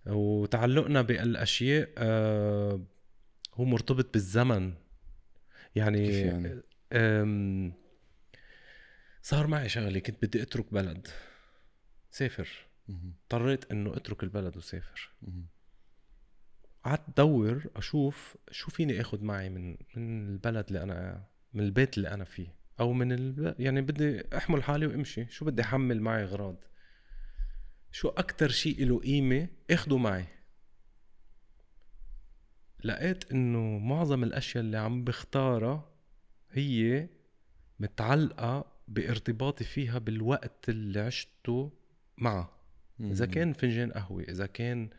وتعلقنا بالأشياء آه هو مرتبط بالزمن. يعني كيف يعني؟ صار معي شغلة كنت بدي أترك بلد. سافر. اضطريت إنه أترك البلد وسافر. قعدت أدور أشوف شو فيني اخذ معي من من البلد اللي أنا من البيت اللي أنا فيه أو من ال... يعني بدي أحمل حالي وأمشي. شو بدي أحمل معي أغراض؟ شو أكتر شيء له قيمة آخده معي؟ لقيت إنه معظم الأشياء اللي عم بختارها هي متعلقة بارتباطي فيها بالوقت اللي عشته معها. إذا كان فنجان قهوة إذا كان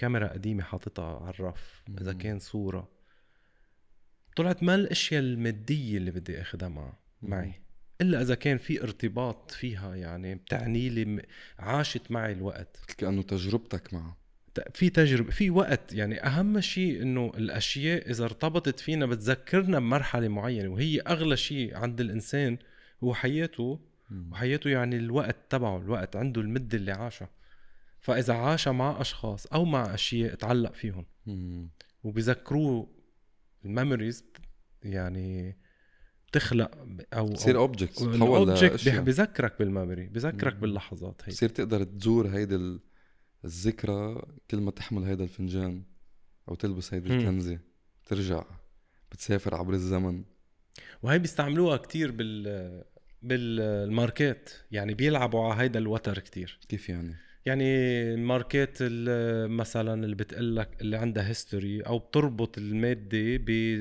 كاميرا قديمة حاططها على الرف إذا كان صورة. طلعت ما الأشياء المادية اللي بدي اخذها مع معي إلا إذا كان في ارتباط فيها يعني بتعني لي عاشت معي الوقت. كانه تجربتك معه في تجربه في وقت. يعني أهم شيء إنه الأشياء إذا ارتبطت فينا بتذكرنا بمرحلة معينة وهي أغلى شيء عند الإنسان هو حياته. وحياته يعني الوقت تبعه الوقت عنده المدة اللي عاشها. فإذا عاش مع أشخاص أو مع أشياء تعلق فيهم. وبيذكروه ال memories يعني تخلق أو تصير object تتحول بذكرك بال memory بذكرك باللحظات هي بصير تقدر تزور هيدي الذكرى كل ما تحمل هيدا الفنجان أو تلبس هيدي الكنزة ترجع بتسافر عبر الزمن. وهي بيستعملوها كتير بال بالماركات يعني بيلعبوا على هيدا الوتر كتير. كيف يعني؟ يعني الماركات مثلا اللي بتقلك اللي عندها history أو بتربط المادة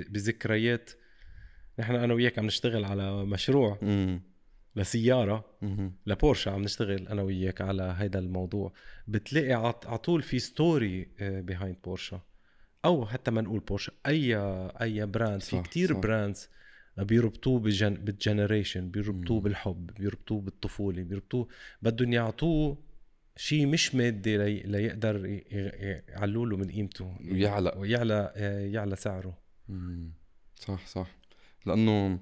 بذكريات. نحن أنا وياك عم نشتغل على مشروع مم. لسيارة مم. لبورشا عم نشتغل أنا وياك على هذا الموضوع. بتلاقي على طول في story behind بورشا أو حتى ما نقول بورشا أي أي brand في كتير brands بيربطوه بالجن... بال generation بيربطوه بالحب بيربطوه بالطفولة بيربطوه بدهم يعطوه شيء مش مادي لي... ليقدر يعلوا له من قيمته. ويعلى ويعلى يعلى سعره. مم. صح صح. لأنه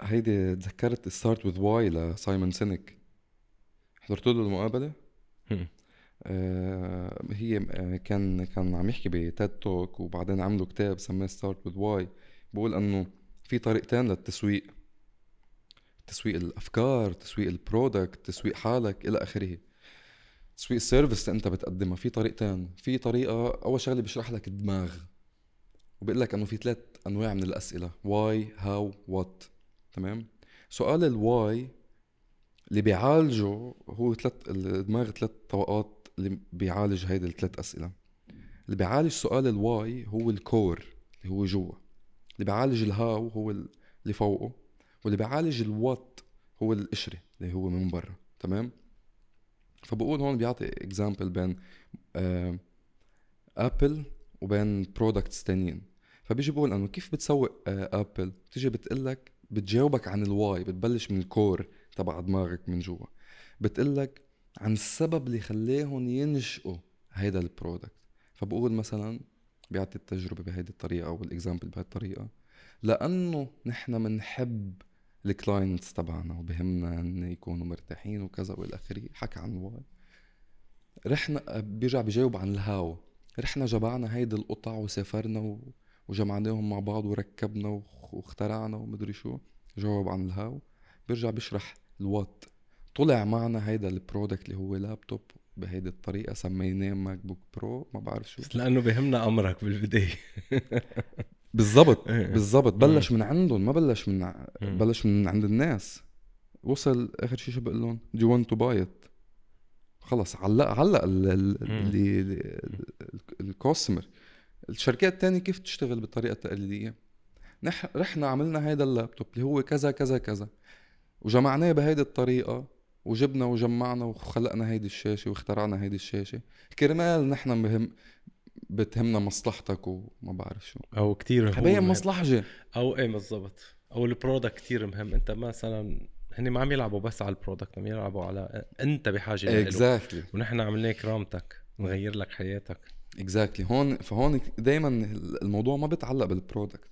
هيدي تذكرت Start with Why لسايمون سينك حضرت له المقابلة؟ آه هي آه، كان كان عم يحكي ب TED Talk وبعدين عملوا كتاب سماه Start with Why بقول إنه في طريقتين للتسويق. تسويق الأفكار تسويق ال product تسويق حالك إلى آخره. تسويق ال service اللي أنت بتقدمها في طريقتين في طريقة أول شغلة بيشرح لك الدماغ. وبيقول لك إنه في ثلاث أنواع من الأسئلة. why how what تمام؟ سؤال ال why اللي بيعالجه هو ثلاث الدماغ ثلاث طبقات اللي بيعالج هيدي الثلاث أسئلة. اللي بيعالج سؤال ال why هو ال core اللي هو جوا. اللي بيعالج ال how هو اللي فوقه. واللي بيعالج ال what هو القشرة اللي هو من برا تمام؟ فبقول هون بيعطي example بين آه Apple وبين products تانيين. فبيجي بقول إنه كيف بتسوق آه Apple بتيجي بتقلك بتجاوبك عن ال why بتبلش من ال core تبع دماغك من جوا. بتقلك عن السبب اللي خلاهم ينشئوا هيدا ال product فبقول مثلا بيعطي التجربة بهيدي الطريقة أو ال example بهيدي الطريقة لأنه نحن منحب ال clients تبعنا وبهمنا إن يكونوا مرتاحين وكذا والى آخره. حكى عن ال why. رحنا بيرجع بجاوب عن ال how. رحنا جمعنا هيدي القطع وسافرنا و... وجمعناهم مع بعض وركبنا واخترعنا ومدري شو. جاوب عن ال how. بيرجع بيشرح ال what. طلع معنا هيدا ال product اللي هو لابتوب بهيدي الطريقة سميناه MacBook Pro ما بعرف شو. لأنه بهمنا أمرك بالبداية. *laughs* بالضبط إيه. بالضبط. بلش من عندهم ما بلش من. بلش من عند الناس. وصل آخر شيء شو بقول لهم؟ do want to buy it خلص علق علق. اللي ال- ال customer الشركات التانية كيف تشتغل بالطريقة التقليدية؟ نح رحنا عملنا هيدا اللابتوب اللي هو كذا كذا كذا. وجمعناه بهيدي الطريقة وجبنا وجمعنا وخلقنا هيدي الشاشة واخترعنا هيدي الشاشة. كرمال نحن مهم بتهمنا مصلحتك وما بعرف شو. أو كتير هو حبايب مهم. مصلحجة. أو إيه بالضبط. أو البرودكت كتير مهم. أنت مثلا هن ما عم يلعبوا بس على البرودكت عم يلعبوا على أنت بحاجة له اكزاكتلي ونحن عملنا كرامتك نغير لك حياتك. exactly هون فهون دائما الموضوع ما بيتعلق بال product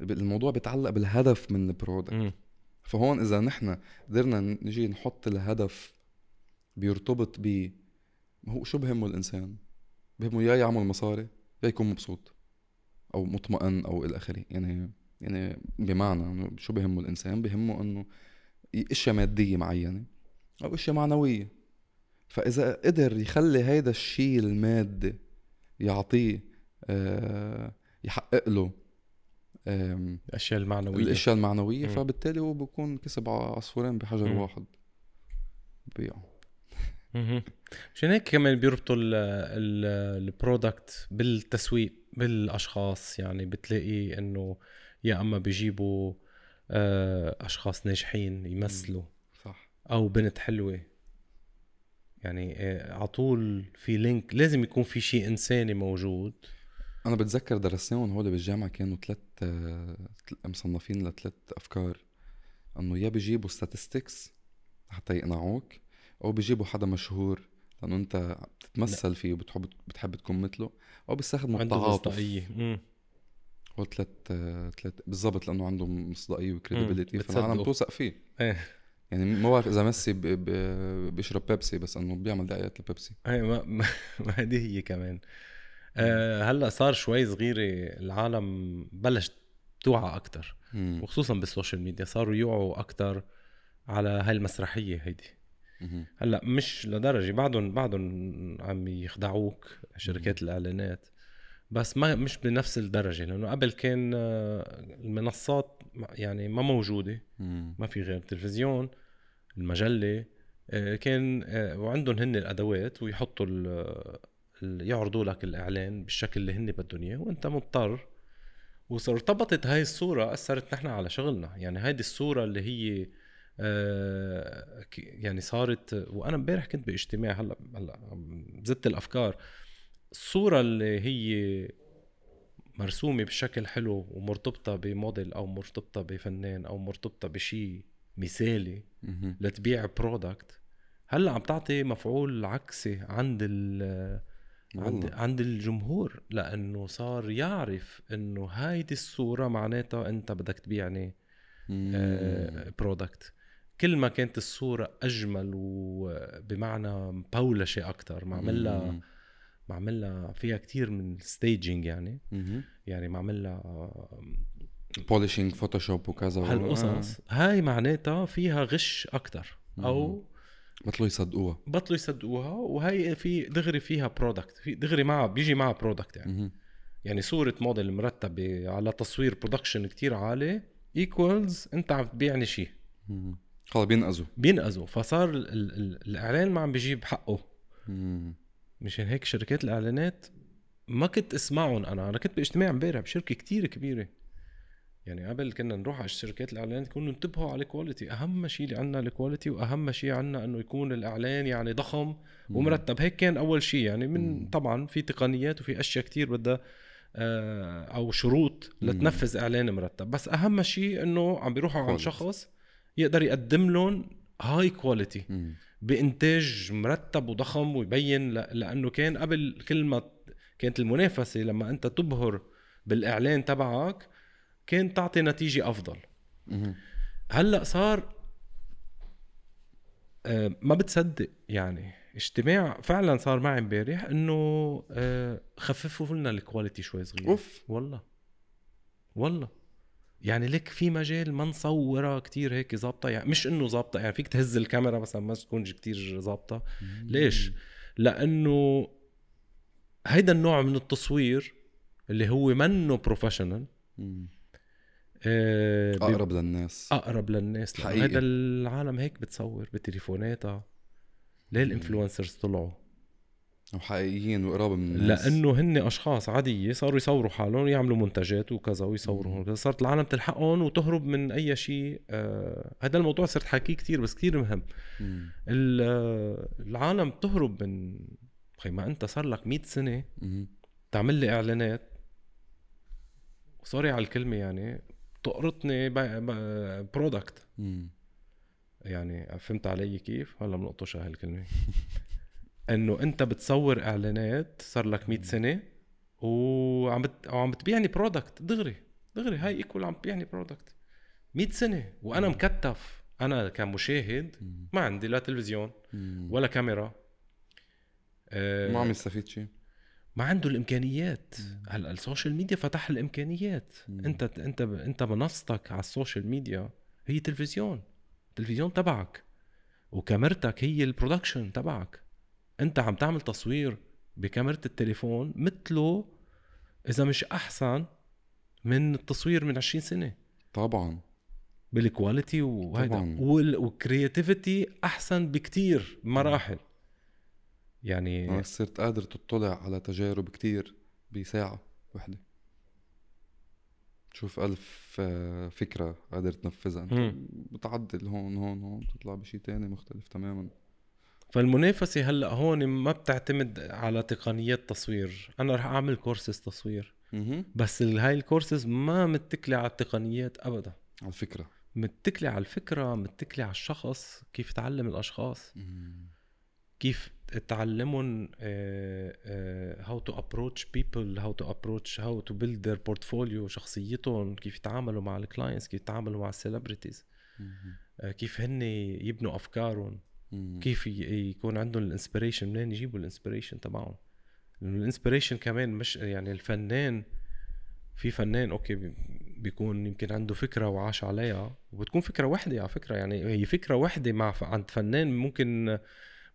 الموضوع بيتعلق بالهدف من ال product. فهون إذا نحن قدرنا نجي نحط الهدف بيرتبط ب هو شو بهمه الإنسان؟ بهمه يا يعمل مصاري يا يكون مبسوط أو مطمئن أو إلى آخره. يعني يعني بمعنى شو بهمه الإنسان؟ بهمه إنه إشياء مادية معينة أو إشياء معنوية. فإذا قدر يخلي هيدا الشيء المادي يعطيه آه، يحقق له الأشياء المعنوية. الأشياء المعنوية. فبالتالي هو بكون كسب عصفورين بحجر مم. واحد. بيعه. مشان هيك كمان بيربطوا ال- ال- البرودكت بالتسويق بالأشخاص. يعني بتلاقي إنه يا أما بيجيبوا آه، أشخاص ناجحين يمثلوا صح. أو بنت حلوة. يعني آه، على طول في لينك لازم يكون في شيء إنساني موجود. أنا بتذكر درسناهم هول بالجامعة كانوا ثلاث مصنفين لثلاث أفكار. إنه يا بيجيبوا statistics حتى يقنعوك أو بيجيبوا حدا مشهور لأنه أنت بتتمثل فيه وبتحب بتحب تكون مثله. أو بيستخدموا التعاطف. مصداقية. هو ثلاث ثلاث بالضبط لأنه عندهم مصداقية و credibility. فالعالم بتوثق فيه. إيه. يعني ما بعرف إذا ميسي بيشرب بيبسي بس إنه بيعمل دعايات لبيبسي. هي ما ما هذه هي كمان. آه هلأ صار شوي صغيره العالم بلش توعى أكثر. وخصوصا بال social media صاروا يوعوا أكثر على هاي المسرحية هيدي. هلا مش لدرجة بعدهم بعدهم عم يخدعوك شركات الإعلانات بس ما مش بنفس الدرجة لأنه قبل كان آه، المنصات يعني ما موجودة. ما في غير التلفزيون المجلة آه، كان آه، وعندهم هن الأدوات ويحطوا يعرضوا لك الإعلان بالشكل اللي هن بدهم اياه وأنت مضطر. وارتبطت هاي الصورة أثرت نحن على شغلنا يعني هيدي الصورة اللي هي يعني صارت وأنا امبارح كنت باجتماع هلأ هلأ زدت الأفكار الصورة اللي هي مرسومة بشكل حلو ومرتبطة بموديل أو مرتبطة بفنان أو مرتبطة بشي مثالي. لتبيع product هلأ عم تعطي مفعول عكسي عند ال عند. عند الجمهور لأنه صار يعرف إنه هايدي الصورة معناتها أنت بدك تبيعني. product كل ما كانت الصورة أجمل وبمعنى م polished أكثر معمل لها مم. معمل لها فيها كثير من staging يعني. يعني معمل لها polishing Photoshop وكذا هالقصص هاي معناتها فيها غش أو مم. بطلوا يصدقوها بطلوا يصدقوها وهي في دغري فيها product في دغري معها بيجي معها product يعني. يعني صورة موديل مرتبة على تصوير production كتير عالي equals أنت عم تبيعني شيء خلص بينقذوا. بينقذوا. فصار ال ال الإعلان ما عم بيجيب حقه. مم. مشان هيك شركات الإعلانات ما كنت اسمعهم أنا أنا كنت باجتماع امبارح بشركة كتير كبيرة. يعني قبل كنا نروح على شركات الإعلانات يكونوا انتبهوا على ال quality أهم شيء اللي عندنا ال quality وأهم شيء عندنا إنه يكون الإعلان يعني ضخم ومرتب. هيك كان أول شيء. يعني من. طبعا في تقنيات وفي أشياء كتير بدها آه، أو شروط. لتنفذ إعلان مرتب. بس أهم شيء إنه عم بيروحوا Quality. شخص يقدر يقدم لهم هاي كواليتي. بإنتاج مرتب وضخم ويبين. لأنه كان قبل كل ما كانت المنافسة لما أنت تبهر بالإعلان تبعك كان تعطي نتيجة أفضل. هلأ صار آه، ما بتصدق يعني اجتماع فعلا صار معي امبارح إنه آه، خففوا لنا ال quality شوي صغير أوف والله والله يعني لك في مجال ما نصورها كتير هيك ظابطة؟ يعني مش إنه ظابطة يعني فيك تهز الكاميرا مثلا ما تكونش كتير ظابطة. ليش؟ لأنه هيدا النوع من التصوير اللي هو منه professional آه أقرب للناس. أقرب للناس حقيقي. هيدا العالم هيك بتصور بتليفوناتها. ليه ال influencers طلعوا؟ وحقيقيين وقراب من الناس. لأنه هن أشخاص عادية صاروا يصوروا حالهم يعملوا منتجات وكذا ويصوروا صارت العالم تلحقهم وتهرب من أي شيء آه هذا الموضوع صرت حكيه كثير بس كثير مهم. آه العالم تهرب من خي ما أنت صار لك 100 سنة تعمل لي إعلانات. sorry على الكلمة يعني تقرطني product يعني فهمت علي كيف؟ هلأ بنقطش هالكلمة. *laughs* إنه أنت بتصور إعلانات صار لك 100 سنة وعم بت... وعم بتبيعني product دغري دغري هاي equal عم تبيعني product 100 سنة وأنا مكتف. أنا كمشاهد ما عندي لا تلفزيون ولا كاميرا. أه ما عم يستفيد شيء ما عنده الإمكانيات. هلأ ال social media فتح الإمكانيات. مم. أنت أنت أنت منصتك على ال social media هي تلفزيون. التلفزيون تبعك. وكاميرتك هي ال production تبعك. انت عم تعمل تصوير بكاميرا التليفون مثله إذا مش أحسن من التصوير من 20 سنة. طبعا. بال quality وهيدا. وال creativity أحسن بكتير بمراحل. يعني أنا صرت قادر تطلع على تجارب كتير بساعة وحدة. تشوف ألف آه، فكرة قادر تنفذها. بتعدل هون هون هون تطلع بشي تاني مختلف تماما. فالمنافسة هلأ هون ما بتعتمد على تقنيات تصوير. أنا رح أعمل كورسز تصوير. بس هاي الكورسز ما متكلة على التقنيات أبدا. على الفكرة. متكلة على الفكرة متكلة على الشخص كيف تعلم الأشخاص. كيف تعلمهم how to approach people how to approach how to build their portfolio شخصيتهم كيف يتعاملوا مع ال clients كيف يتعاملوا مع ال celebrities آه، كيف هن يبنوا أفكارهم. كيف يكون عندهم ال inspiration منين يجيبوا ال inspiration تبعهم؟ ال inspiration كمان مش يعني الفنان في فنان okay بيكون يمكن عنده فكرة وعاش عليها وبتكون فكرة وحدة على فكرة يعني هي فكرة وحدة مع عند فنان ممكن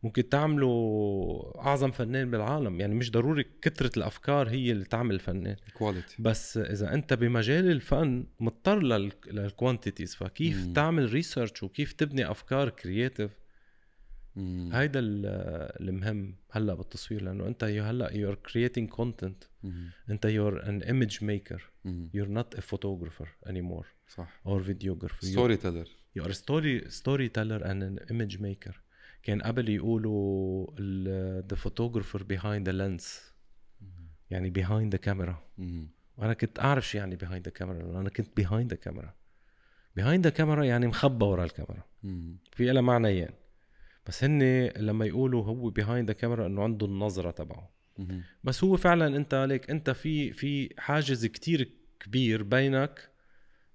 ممكن تعملوا أعظم فنان بالعالم يعني مش ضروري كثره الأفكار هي اللي تعمل فنان quality بس إذا أنت بمجال الفن مضطر لل quantities فكيف مم. تعمل research وكيف تبني أفكار creative هيدا المهم هلأ بالتصوير لأنه أنت هلأ you are creating content أنت you are an image maker you are not a photographer anymore صح. or videographer storyteller you are story storyteller and an image maker كان قبل يقولوا the photographer behind the lens يعني behind the camera وأنا كنت أعرف شو يعني behind the camera أنا كنت behind the camera behind the camera يعني مخبى ورا الكاميرا. في لها معنيين. بس هن لما يقولوا هو behind the camera إنه عنده النظرة تبعه. بس هو فعلا أنت ليك أنت في في حاجز كتير كبير بينك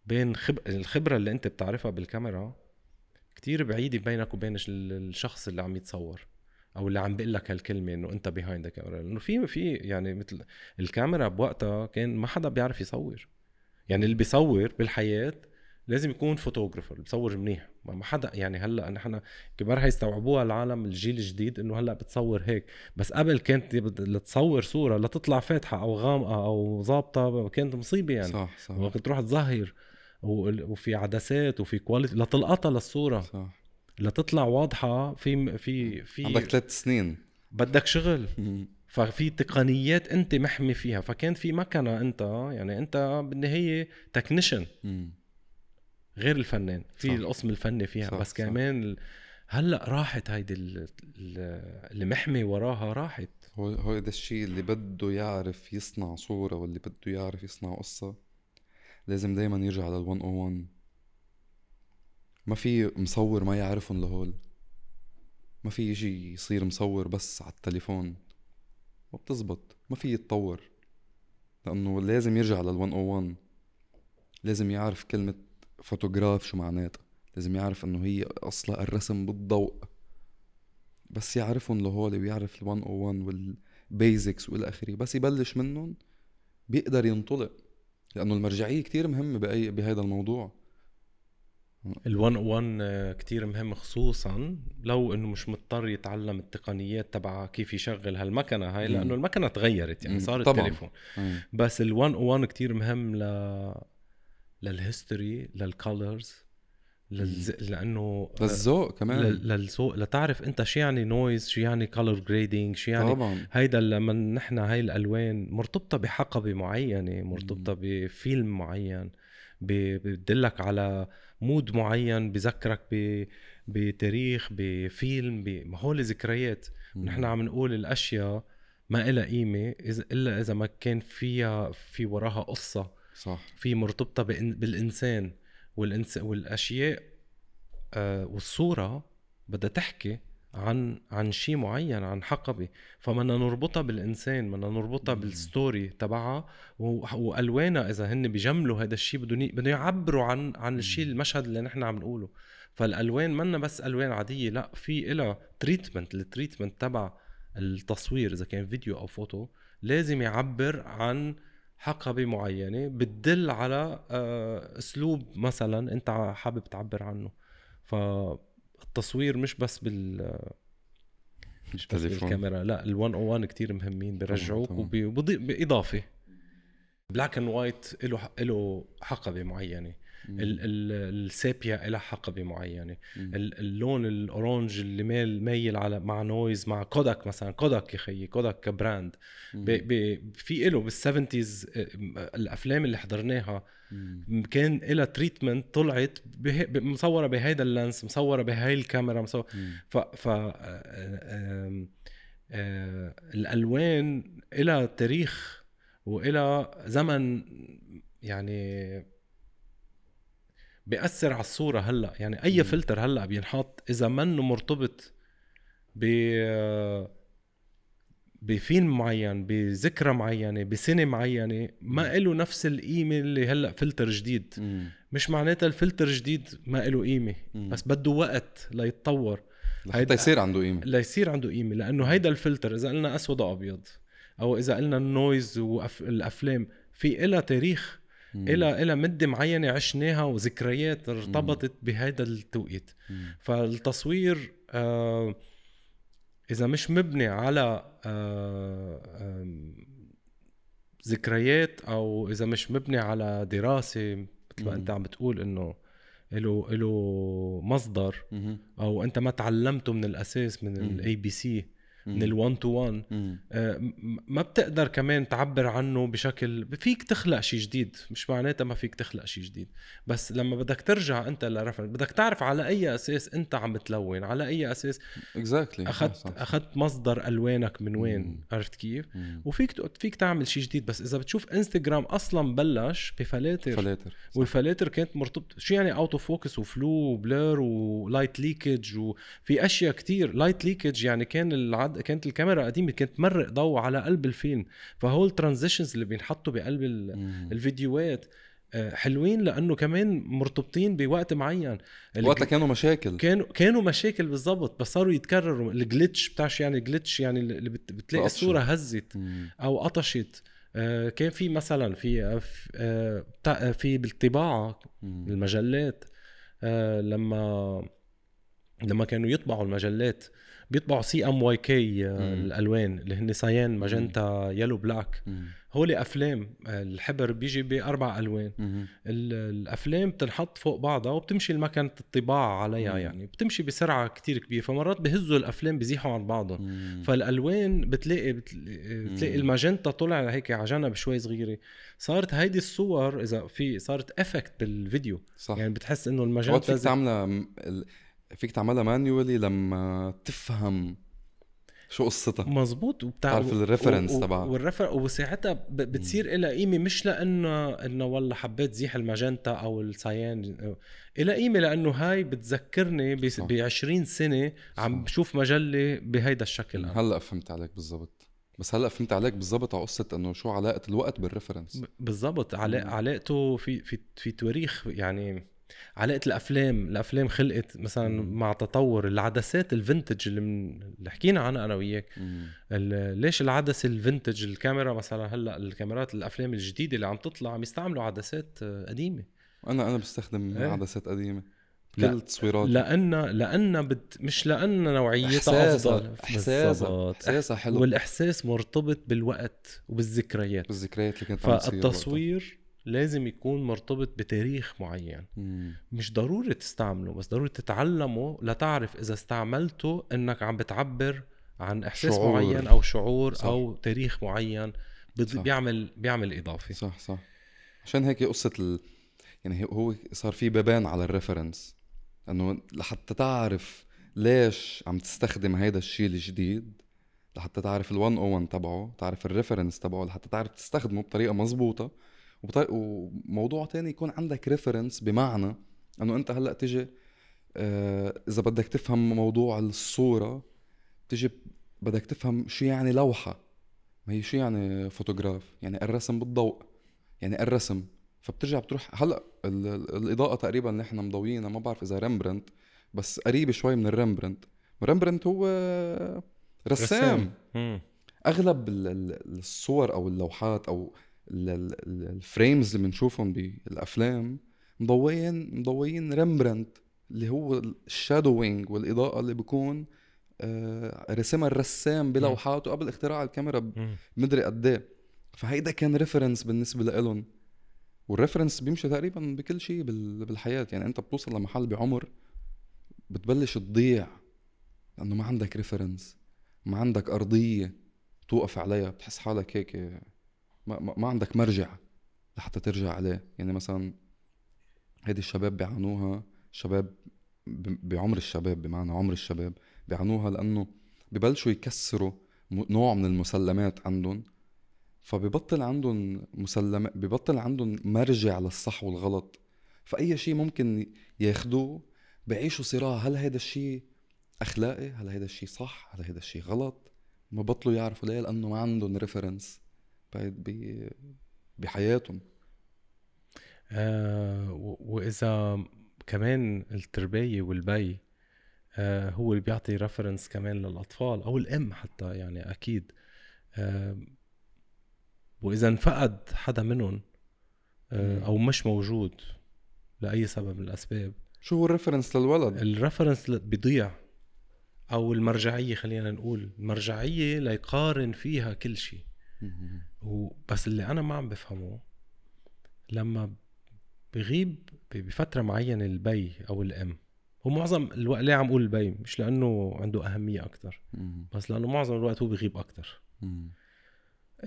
بين خب... الخبرة اللي أنت بتعرفها بالكاميرا كتير بعيدة بينك وبين الشخص اللي عم يتصور أو اللي عم بيقول لك هالكلمة إنه أنت behind camera لأنه في في يعني مثل الكاميرا بوقتها كان ما حدا بيعرف يصور. يعني اللي بيصور بالحياة لازم يكون photographer بصور منيح. ما حدا يعني هلأ نحن كبار هيستوعبوها العالم الجيل الجديد إنه هلأ بتصور هيك. بس قبل كانت لتصور صورة لتطلع فاتحة أو غامقة أو ظابطة كانت مصيبة يعني. صح صح. وقت تروح تظهر وفي عدسات وفي quality لتلقطها للصورة. صح. لتطلع واضحة في في في عندك ثلاث سنين. بدك شغل. *laughs* ففي تقنيات أنت محمي فيها. فكان في مكنة أنت يعني أنت بالنهاية technician غير الفنان في صح. القسم الفني فيها. صح. بس صح. كمان هلأ راحت هيدي اللي محمي وراها راحت. هو هذا الشيء اللي بده يعرف يصنع صورة واللي بده يعرف يصنع قصة. لازم دايما يرجع لل 101 ما في مصور ما يعرفهم لهول. ما في يجي يصير مصور بس على التليفون. ما بتزبط. ما في يتطور. لأنه لازم يرجع لل 101 لازم يعرف كلمة فوتوغراف شو معناتها؟ لازم يعرف إنه هي أصلا الرسم بالضوء. بس يعرفهم لهول ويعرف ال 101 وال basics والى آخره. بس يبلش منهم بيقدر ينطلق لأنه المرجعية كتير مهمة باي بهذا الموضوع. ال 101 كتير مهم خصوصا لو إنه مش مضطر يتعلم التقنيات تبع كيف يشغل هالمكنة هاي لأنه المكنة تغيرت يعني صار. التليفون بس ال 101 كتير مهم ل لل history لل colors للز... لأنه للذوق كمان. لل- للذوق لتعرف أنت شو يعني noise شو يعني color grading شو يعني طبعا. هيدا لما نحن هاي الألوان مرتبطة بحقبة معينة مرتبطة بفيلم معين ب- بتدلك على mood معين بذكرك ب بتاريخ بفيلم ب- ما هول ذكريات نحن عم نقول الأشياء ما إلها قيمة إذا إلا إذا ما كان فيها في وراها قصة. صح. في مرتبطة بالإنسان والإنس... والأشياء آه والصورة بدها تحكي عن عن شيء معين عن حقبة. فبدنا نربطها بالإنسان بدنا نربطها بالستوري تبعها وألوانها إذا هن بيجملوا هذا الشيء بدهم بدهم يعبروا عن عن الشيء المشهد اللي نحن عم نقوله. فالألوان منا بس ألوان عادية لا في إلها treatment ال treatment تبع التصوير إذا كان فيديو أو فوتو لازم يعبر عن حقبة معينة بتدل على آه، أسلوب مثلا أنت حابب تعبر عنه. فالتصوير مش بس بال مش بس تليفون. بالكاميرا لا ال 101 كتير مهمين بيرجعوك بإضافة. black and white له له حقبة معينة. ال- ال- ال sepia لها حقبه معينه ال- اللون ال orange اللي ميل مايل على مع noise مع كوداك مثلا كوداك يا خيي كوداك ك brand. في له بال seventies الأفلام اللي حضرناها كان لها treatment طلعت مصورة بهيدا ال lens مصورة بهاي الكاميرا مصوره ف ف آه، آه، الألوان لها تاريخ وإلها زمن يعني بيأثر على الصورة هلأ. يعني أي فلتر هلأ بينحط إذا منه مرتبط ب بفيلم معين بذكرى معينة بسنة معينة ما له نفس القيمة اللي هلأ فلتر جديد. مش معناتها الفلتر جديد ما له قيمة. مم. بس بده وقت ليتطور. لحتى يصير عنده قيمة. ليصير عنده قيمة. لأنه هيدا الفلتر إذا قلنا أسود وابيض أو إذا قلنا ال noise والافلام في إلها تاريخ إلها إلها مدة معينة عشناها وذكريات ارتبطت بهذا التوقيت فالتصوير آه إذا مش مبني على آه ذكريات أو إذا مش مبني على دراسة مثل ما. أنت عم بتقول إنه له له مصدر. أو أنت ما تعلمته من الأساس من. ال ABC من مم. ال 101 مم. ما بتقدر كمان تعبر عنه بشكل فيك تخلق شيء جديد. مش معناتها ما فيك تخلق شيء جديد. بس لما بدك ترجع انت لرفع بدك تعرف على أي أساس انت عم بتلون على أي أساس exactly أخذت أخذت مصدر ألوانك من وين مم. عرفت كيف؟ وفيك تق- فيك تعمل شيء جديد. بس إذا بتشوف انستغرام أصلا بلش بفلاتر فلاتر والفلاتر كانت مرتبطه شو يعني auto focus و flou و blur و light leakage وفي أشياء كتير. light leakage يعني كان العد... كانت الكاميرا قديمه كانت تمرق ضوء على قلب الفيلم فهول الترانزيشنز اللي بينحطوا بقلب. الفيديوهات آه، حلوين لأنه كمان مرتبطين بوقت معين وقتها كانوا مشاكل كانوا كانوا مشاكل بالضبط بس صاروا يتكرروا الجلitch بتعرف شو يعني جلitch يعني اللي بت... بتلاقي. الصورة هزت مم. أو قطشت آه، كان في مثلا في آه، في- بالطباعة. المجلات لما لما كانوا يطبعوا المجلات بيطبعوا CMYK مم. الألوان اللي هن cyan magenta yellow black. هول أفلام آه، الحبر بيجي بأربع ألوان مم. ال- الأفلام بتنحط فوق بعضها وبتمشي المكنه الطباعه عليها مم. يعني بتمشي بسرعة كتير كبيرة فمرات بهزوا الأفلام بزيحوا عن بعضهم مم. فالألوان بتلاقي بتلاقي. الماجنتا طلع هيك على جنب شوي صغيرة صارت هيدي الصور إذا في صارت effect بالفيديو صح يعني بتحس إنه الماجنتا تعملها فيك تعملها manually لما تفهم شو قصتها مزبوط وبتاع تعرف ال reference تبعها. وال refer وساعتها ب- بتصير لها قيمه مش لأنه إنه والله حبيت زيح الماجنتا أو ال cyan لها قيمه لأنه هاي بتذكرني ب صح. 20 سنة عم. بشوف مجلة بهيدا الشكل أنا. هلأ فهمت عليك بالضبط بس هلأ فهمت عليك بالضبط على قصة إنه شو علاقة الوقت بال reference بالضبط. علاقته في في في تواريخ يعني علاقة الأفلام الأفلام خلقت مثلا. مع تطور العدسات الفنتج اللي, من اللي حكينا عنها أنا وياك. ال- ليش العدسه الفنتج الكاميرا مثلا هلأ الكاميرات الأفلام الجديدة اللي عم تطلع عم يستعملوا عدسات آه، قديمة أنا أنا بستخدم إيه. عدسات قديمة كل التصويرات لأن لأن بت مش لأن نوعيتها. أفضل. بالضبط. إحساسها حلو والإحساس مرتبط بالوقت وبالذكريات بالذكريات اللي كانت فالتصوير لازم يكون مرتبط بتاريخ معين. مم. مش ضروري تستعمله بس ضروري تتعلمه لتعرف إذا استعملته إنك عم بتعبر عن إحساس شعور. معين أو شعور صح. أو تاريخ معين صح. بيعمل بيعمل إضافة صح صح عشان هيك قصة ال... يعني هو صار في بيبان على ال reference إنه لحتى تعرف ليش عم تستخدم هيدا الشيء الجديد لحتى تعرف ال 101 تبعه تعرف ال reference تبعه لحتى تعرف تستخدمه بطريقة مزبوطة وموضوع تاني يكون عندك reference بمعنى إنه أنت هلأ تيجي آه إذا بدك تفهم موضوع الصورة تيجي بدك تفهم شو يعني لوحة. ما هي شو يعني فوتوغراف يعني الرسم بالضوء يعني الرسم. فبترجع بتروح هلأ ال- ال- الإضاءة تقريبا اللي إحنا مضوينها ما بعرف إذا رامبرانت بس قريب شوي من الرامبرانت رامبرانت هو رسام, مم. أغلب ال- ال- الصور أو اللوحات أو ال frames اللي بنشوفهم بالأفلام مضويين مضويين رامبرانت اللي هو ال shadowing والإضاءة اللي بيكون آه، رسمها الرسام بلوحاته قبل اختراع الكاميرا. مدري قد إيه. فهيدا كان reference بالنسبة لإلهم. وال reference بيمشي تقريبا بكل شيء بال- بالحياة. يعني أنت بتوصل لمحل بعمر بتبلش تضيع لأنه ما عندك ريفرنس ما عندك أرضية توقف عليها بتحس حالك هيك ما, ما, عندك مرجع لحتى ترجع عليه. يعني مثلا هيدي الشباب بيعانوها شباب بعمر الشباب بمعنى عمر الشباب بيعانوها لأنه ببلشوا يكسروا نوع من المسلمات عندهم فببطل عندهم مسلمات ببطل عندهم مرجع للصح والغلط. فأي شيء ممكن ياخدوه بيعيشوا صراع هل هذا الشيء أخلاقي؟ هل هذا الشيء صح؟ هل هذا الشيء غلط؟ ما بطلوا يعرفوا ليه؟ لأنه ما عندهم reference بحياتهم. آه وإذا كمان التربيه والبي آه هو اللي بيعطي reference كمان للأطفال أو الأم حتى يعني أكيد. آه وإذا انفقد حدا منهم آه. أو مش موجود لأي سبب من الأسباب. شو هو ال reference للولد؟ ال reference بيضيع أو المرجعية خلينا نقول المرجعية ليقارن فيها كل شيء. وبس اللي أنا ما عم بفهمه لما بغيب بفترة معينة البي أو الإم هو معظم الوقت ليه عم أقول البي مش لأنه عنده أهمية أكتر مم. بس لأنه معظم الوقت هو بغيب.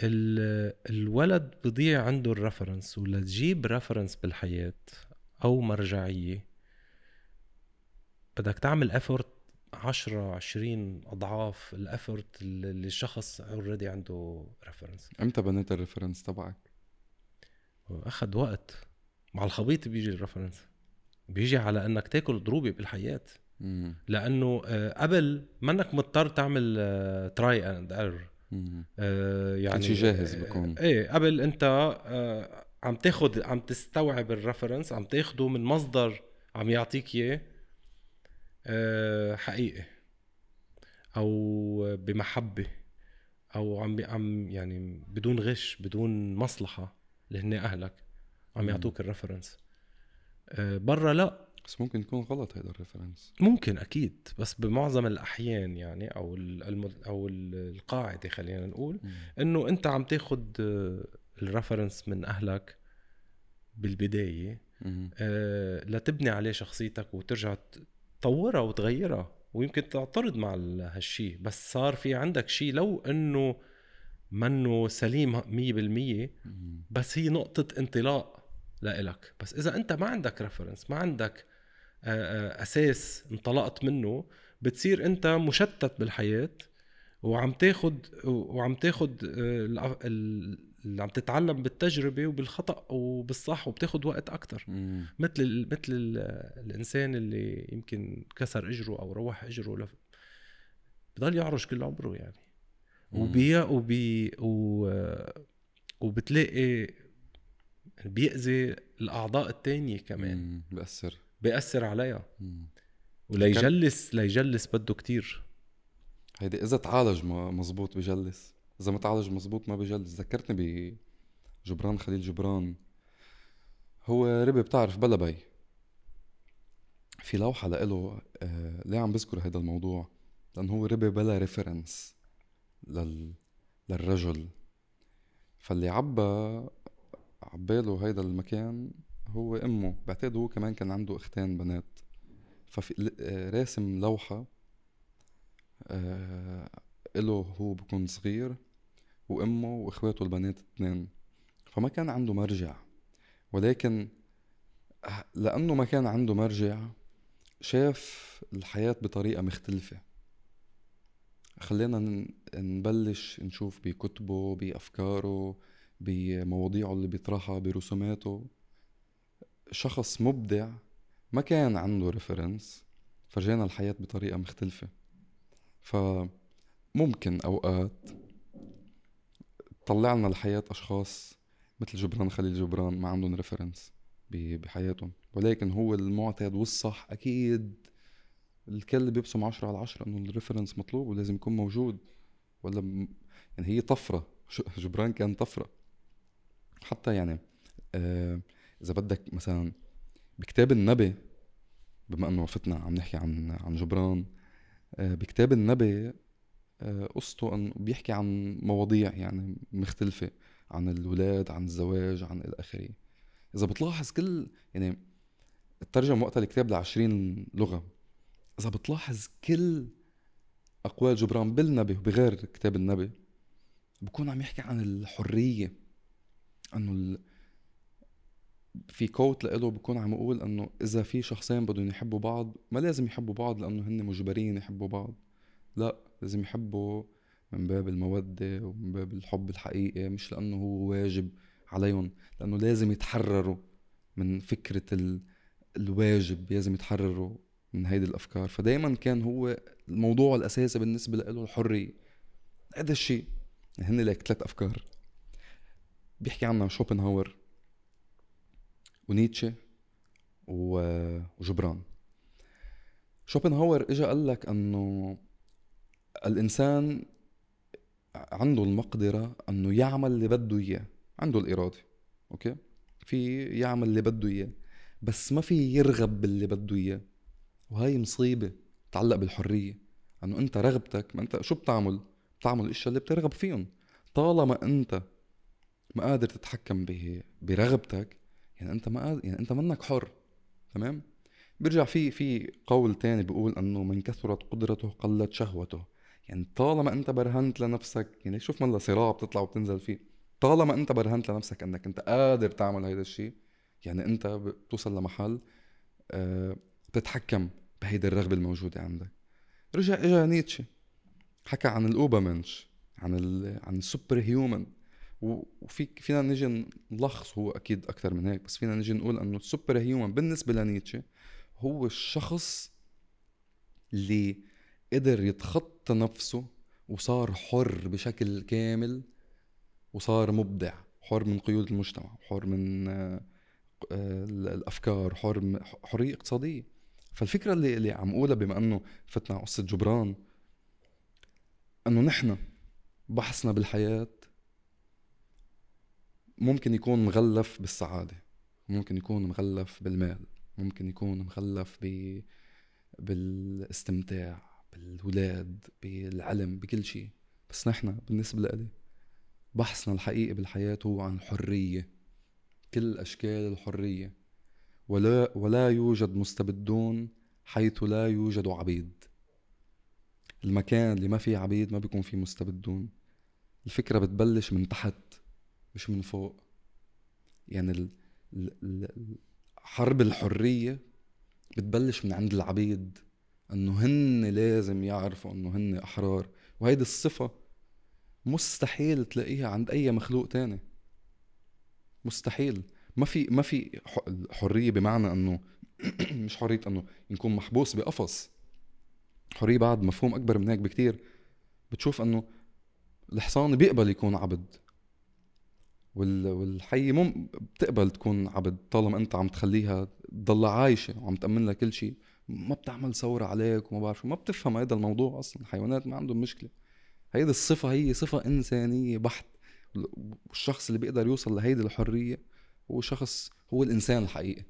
ال- الولد بضيع عنده ال reference ولتجيب reference بالحياة أو مرجعية بدك تعمل effort 10 20 أضعاف ال effort اللي الشخص already عنده reference إمتى بنيت ال reference تبعك؟ أخذ وقت مع الخبيط بيجي ال reference بيجي على إنك تاكل ضروبه بالحياة مم. لأنه آه، قبل منك مضطر تعمل try and error. يعني شي جاهز آه، بكون. إيه قبل أنت آه، عم تاخد عم تستوعب ال reference عم تاخده من مصدر عم يعطيك إياه آه، حقيقي أو بمحبة أو عم عم يعني بدون غش بدون مصلحة اللي هن أهلك عم. يعطوك ال reference آه، برا لا. بس ممكن يكون غلط هذا ال reference ممكن أكيد بس بمعظم الأحيان يعني أو ال- الم- أو ال- القاعدة خلينا نقول إنه أنت عم تاخد آه، ال reference من أهلك بالبداية. آه، لتبني عليه شخصيتك وترجع تطورها وتغيرها ويمكن تعترض مع ال- هالشي بس صار في عندك شيء لو إنه منه سليم 100% مم. بس هي نقطة انطلاق لإلك بس إذا أنت ما عندك reference ما عندك آه، آه، أساس انطلقت منه بتصير أنت مشتت بالحياة وعم تاخد وعم تاخد آه، اللي عم تتعلم بالتجربة وبالخطأ وبالصح وبتاخد وقت مم. مثل ال- مثل ال- الإنسان اللي يمكن كسر إجره أو روح إجره لف... بضل يعرج كل عمره يعني. وبي وبي و... وبتلاقي بيأذي الأعضاء التانية كمان مم. بأثر بيأثر عليها مم. وليجلس ليجلس بده كتير هيدي إذا تعالج ما- مزبوط بجلس إذا ما تعالج مزبوط ما بجلس ذكرتني بجبران خليل جبران. هو ربي بتعرف بلا بي. في لوحة لإله آه ليه عم بذكر هذا الموضوع؟ لأنه هو ربي بلا reference لل... للرجل. فاللي عبى عباله هيدا المكان هو إمه. بعتقد هو كمان كان عنده أختين بنات. ففي آه، راسم لوحة آه إله هو بكون صغير. وأمه وإخواته البنات اثنين. فما كان عنده مرجع. ولكن لأنه ما كان عنده مرجع شاف الحياة بطريقة مختلفة. خلينا نبلش نشوف بكتبه بأفكاره بمواضيعه اللي بيطرحها برسوماته. شخص مبدع ما كان عنده reference فرجانا الحياة بطريقة مختلفة. فممكن أوقات طلع لنا الحياة أشخاص مثل جبران خليل جبران ما عندهم reference بحياتهم. ولكن هو المعتاد والصح أكيد الكل بيبصم عشرة على عشرة إنه ال reference مطلوب ولازم يكون موجود. ولا. يعني هي طفرة. جبران كان طفرة. حتى يعني آه إذا بدك مثلا بكتاب النبي بما إنه فتنا عم نحكي عن عن جبران آه بكتاب النبي قصته انه بيحكي عن مواضيع يعني مختلفة عن الولاد عن الزواج عن إلى آخره. إذا بتلاحظ كل يعني الترجمة وقتها الكتاب لعشرين لغة إذا بتلاحظ كل أقوال جبران بالنبي وبغير كتاب النبي بكون عم يحكي عن الحرية إنه ال... في كوت لإله بكون عم يقول إنه إذا في شخصين بدهم يحبوا بعض ما لازم يحبوا بعض لأنه هن مجبرين يحبوا بعض. لا لازم يحبوا من باب المودة ومن باب الحب الحقيقي مش لأنه هو واجب عليهم لأنه لازم يتحرروا من فكرة ال... الواجب لازم يتحرروا من هيدي الأفكار. فدايما كان هو الموضوع الأساسي بالنسبة له الحرية. هذا الشيء هن لك ثلاث أفكار. بيحكي عنها شوبنهاور ونيتشه وجبران. شوبنهاور اجى قال لك إنه الإنسان عنده المقدرة أنه يعمل اللي بده إياه عنده الإرادة أوكي؟ في يعمل اللي بده إياه بس ما في يرغب باللي بده إياه. وهي مصيبة تتعلق بالحرية أنه أنت رغبتك ما أنت شو بتعمل؟ بتعمل الإشياء اللي بترغب فيهم. طالما أنت ما قادر تتحكم برغبتك يعني أنت ما قادر يعني أنت منك حر تمام؟ بيرجع في في قول تاني بيقول أنه من كثرت قدرته قلت شهوته. يعني طالما انت برهنت لنفسك يعني شوف ملا صراع بتطلع وبتنزل فيه. طالما انت برهنت لنفسك انك انت قادر تعمل هيدا الشيء يعني انت بتوصل لمحل أه بتتحكم بهيدي الرغبة الموجودة عندك. رجع إجا نيتشه. حكى عن ال Übermensch عن عن ال superhuman. وفي فينا نجي نلخص هو أكيد أكثر من هيك بس فينا نجي نقول إنه ال superhuman بالنسبة لنيتشه هو الشخص اللي قدر يتخطى نفسه وصار حر بشكل كامل وصار مبدع حر من قيود المجتمع حر من آه، الأفكار حر حرية اقتصادية. فالفكرة اللي اللي عم أقولها بما إنه فتنا قصة جبران إنه نحن بحثنا بالحياة ممكن يكون مغلف بالسعادة ممكن يكون مغلف بالمال ممكن يكون مغلف ب بالإستمتاع. بالولاد بالعلم بكل شيء. بس نحن بالنسبة لإلي بحثنا الحقيقي بالحياة هو عن الحرية. كل أشكال الحرية. ولا, ولا يوجد مستبدون حيث لا يوجد عبيد. المكان اللي ما فيه عبيد ما بيكون فيه مستبدون. الفكرة بتبلش من تحت مش من فوق. يعني ال... ال... حرب الحرية بتبلش من عند العبيد. انه هن لازم يعرفوا انه هن احرار. وهيدي الصفة مستحيل تلاقيها عند أي مخلوق تاني. مستحيل. ما في ما في حريه بمعنى انه *clears throat* مش حرية انه يكون محبوس بقفص. حرية بعد مفهوم أكبر من هيك بكتير. بتشوف انه الحصان بيقبل يكون عبد. والحية مم بتقبل تكون عبد طالما انت عم تخليها تضلها عايشة وعم تأمن لها كل شيء. ما بتعمل ثورة عليك وما بعرف ما بتفهم هذا الموضوع أصلا. الحيوانات ما عندهم مشكلة. هيدي الصفة هي صفة إنسانية بحت. والشخص اللي بيقدر يوصل لهيدي الحرية هو شخص هو الإنسان الحقيقي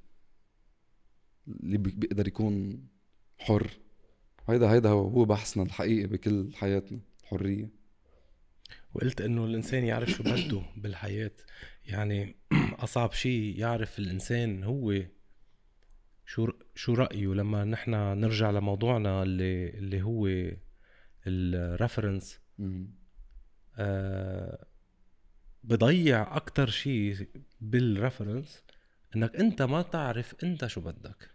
اللي بيقدر يكون حر. هيدا هيدا هو بحثنا الحقيقي بكل حياتنا الحرية. وقلت إنه الإنسان يعرف شو بده بالحياة. يعني *clears throat* أصعب شيء يعرف الإنسان هو شو شو رأيه لما نحن نرجع لموضوعنا اللي اللي هو ال reference آه بضيع أكثر شيء بال reference إنك أنت ما تعرف أنت شو بدك.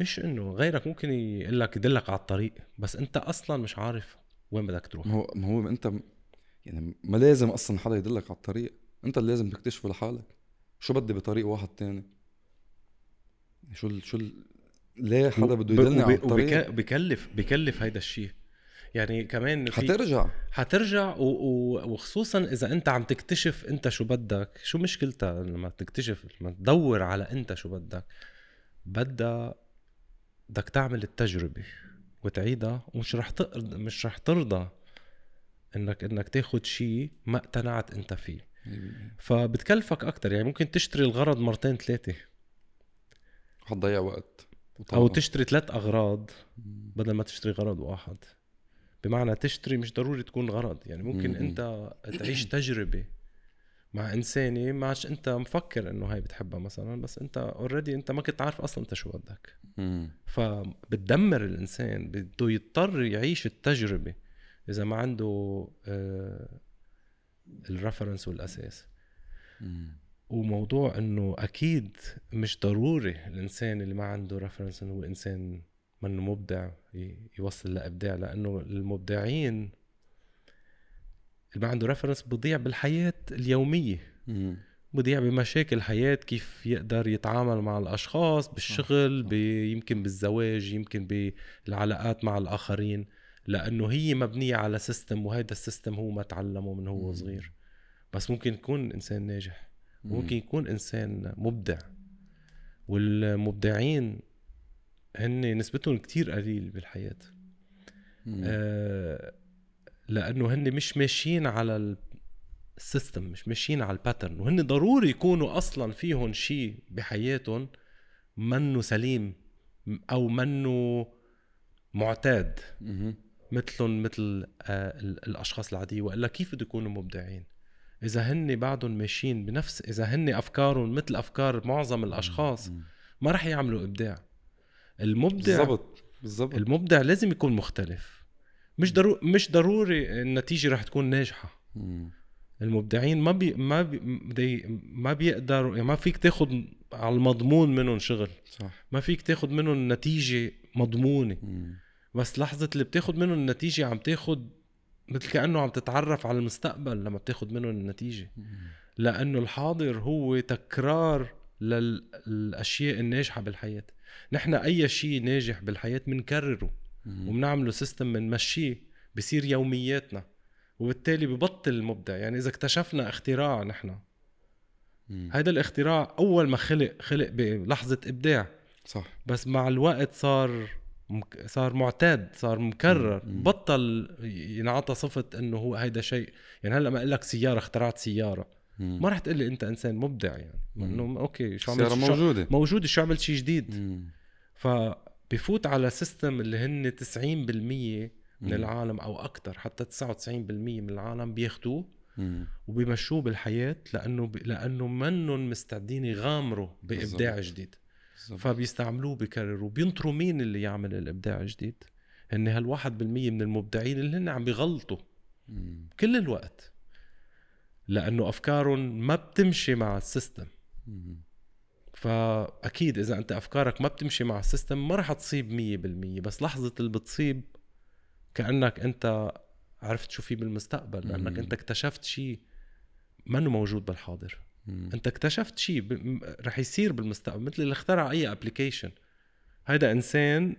مش إنه غيرك ممكن يقول لك يدلك على الطريق بس أنت أصلا مش عارف وين بدك تروح. ما هو ما هو أنت يعني ما لازم أصلا حدا يدلك على الطريق. أنت اللي لازم تكتشفه لحالك. شو بدي بطريق واحد تاني؟ شو ال شو ال ليه حدا بده يدلني على الطريق؟ بكلف بكلف هيدا الشيء. يعني كمان حترجع. حترجع و... و... وخصوصا إذا أنت عم تكتشف أنت شو بدك. شو مشكلتها لما تكتشف لما تدور على أنت شو بدك؟ بدها بدك تعمل التجربة وتعيدها ومش رح تقرض مش رح ترضى انك إنك تاخد شيء ما اقتنعت أنت فيه. فبتكلفك أكتر. يعني ممكن تشتري الغرض مرتين ثلاثة. حتضيع وقت. وطبعا. أو تشتري ثلاث أغراض بدل ما تشتري غرض واحد. بمعنى تشتري مش ضروري تكون غرض. يعني ممكن مم. أنت تعيش *clears throat* تجربة مع انسانه ماش أنت مفكر إنه هاي بتحبها مثلا بس أنت اوريدي أنت ما كنت عارف أصلا أنت شو بدك. فبتدمر الإنسان بده يضطر يعيش التجربة. إذا ما عنده آه الرفرنس والأساس. مم. وموضوع إنه أكيد مش ضروري الإنسان اللي ما عنده رفرنس إنه هو إنسان منه مبدع يوصل لأبداع لأنه المبدعين اللي ما عنده reference بضيع بالحياة اليومية. بضيع بمشاكل الحياة كيف يقدر يتعامل مع الأشخاص بالشغل بي يمكن بالزواج يمكن بالعلاقات مع الآخرين لأنه هي مبنية على system وهذا ال system هو ما تعلمه من هو صغير. بس ممكن يكون إنسان ناجح. ممكن يكون إنسان مبدع والمبدعين هن نسبتهم كتير قليل بالحياة. آه لأنه هن مش ماشيين على ال system مش ماشيين على ال pattern وهن ضروري يكونوا أصلا فيهم شيء بحياتهم منه سليم أو منه معتاد. مثلهم مثل آه الأشخاص العادية وإلا كيف بده يكونوا مبدعين؟ إذا هن بعدهم ماشيين بنفس إذا هن أفكارهم مثل أفكار معظم الأشخاص ما رح يعملوا إبداع. المبدع بالضبط بالضبط. المبدع لازم يكون مختلف. مش ضروري مش ضروري النتيجة رح تكون ناجحة. مم. المبدعين ما بي ما بي ما بيقدروا يعني ما فيك تاخذ على المضمون منهم شغل. صح. ما فيك تاخذ منهم نتيجة مضمونة. مم. بس لحظة اللي بتاخذ منهم النتيجة عم تاخذ مثل كأنه عم تتعرف على المستقبل لما بتاخذ منهم النتيجة. لأنه الحاضر هو تكرار للأشياء الناجحة بالحياة. نحن أي شيء ناجح بالحياة بنكرره وبنعمله سيستم بنمشيه بصير يومياتنا وبالتالي ببطل المبدع يعني إذا اكتشفنا اختراع نحن. هذا الاختراع أول ما خلق خلق بلحظة إبداع. صح. بس مع الوقت صار صار معتاد صار مكرر مم. بطل ينعطى صفة إنه هو هيدا شيء يعني هلأ ما أقول لك سيارة اخترعت سيارة مم. ما رح تقول لي أنت إنسان مبدع يعني إنه okay شو عملت موجودة موجودة شو عملت شيء جديد مم. فبفوت على system اللي هن 90% من مم. العالم أو أكثر حتى 99% من العالم بياخذوه وبيمشوه بالحياة لأنه ب... لأنه منهم مستعدين يغامروا بإبداع بالزبط. جديد بالزبط. فبيستعملوه بكرروا. بينطروا مين اللي يعمل الإبداع الجديد هن هالواحد بالمية من المبدعين اللي هن عم بيغلطوا. مم. كل الوقت. لأنه أفكارهم ما بتمشي مع ال system. فأكيد إذا أنت أفكارك ما بتمشي مع ال system ما رح تصيب مية بالمية بس لحظة اللي بتصيب كأنك أنت عرفت شو في بالمستقبل لأنك أنت اكتشفت شيء منه موجود بالحاضر. مم. انت اكتشفت شيء ب... رح يصير بالمستقبل مثل اللي اخترع أي application هيدا إنسان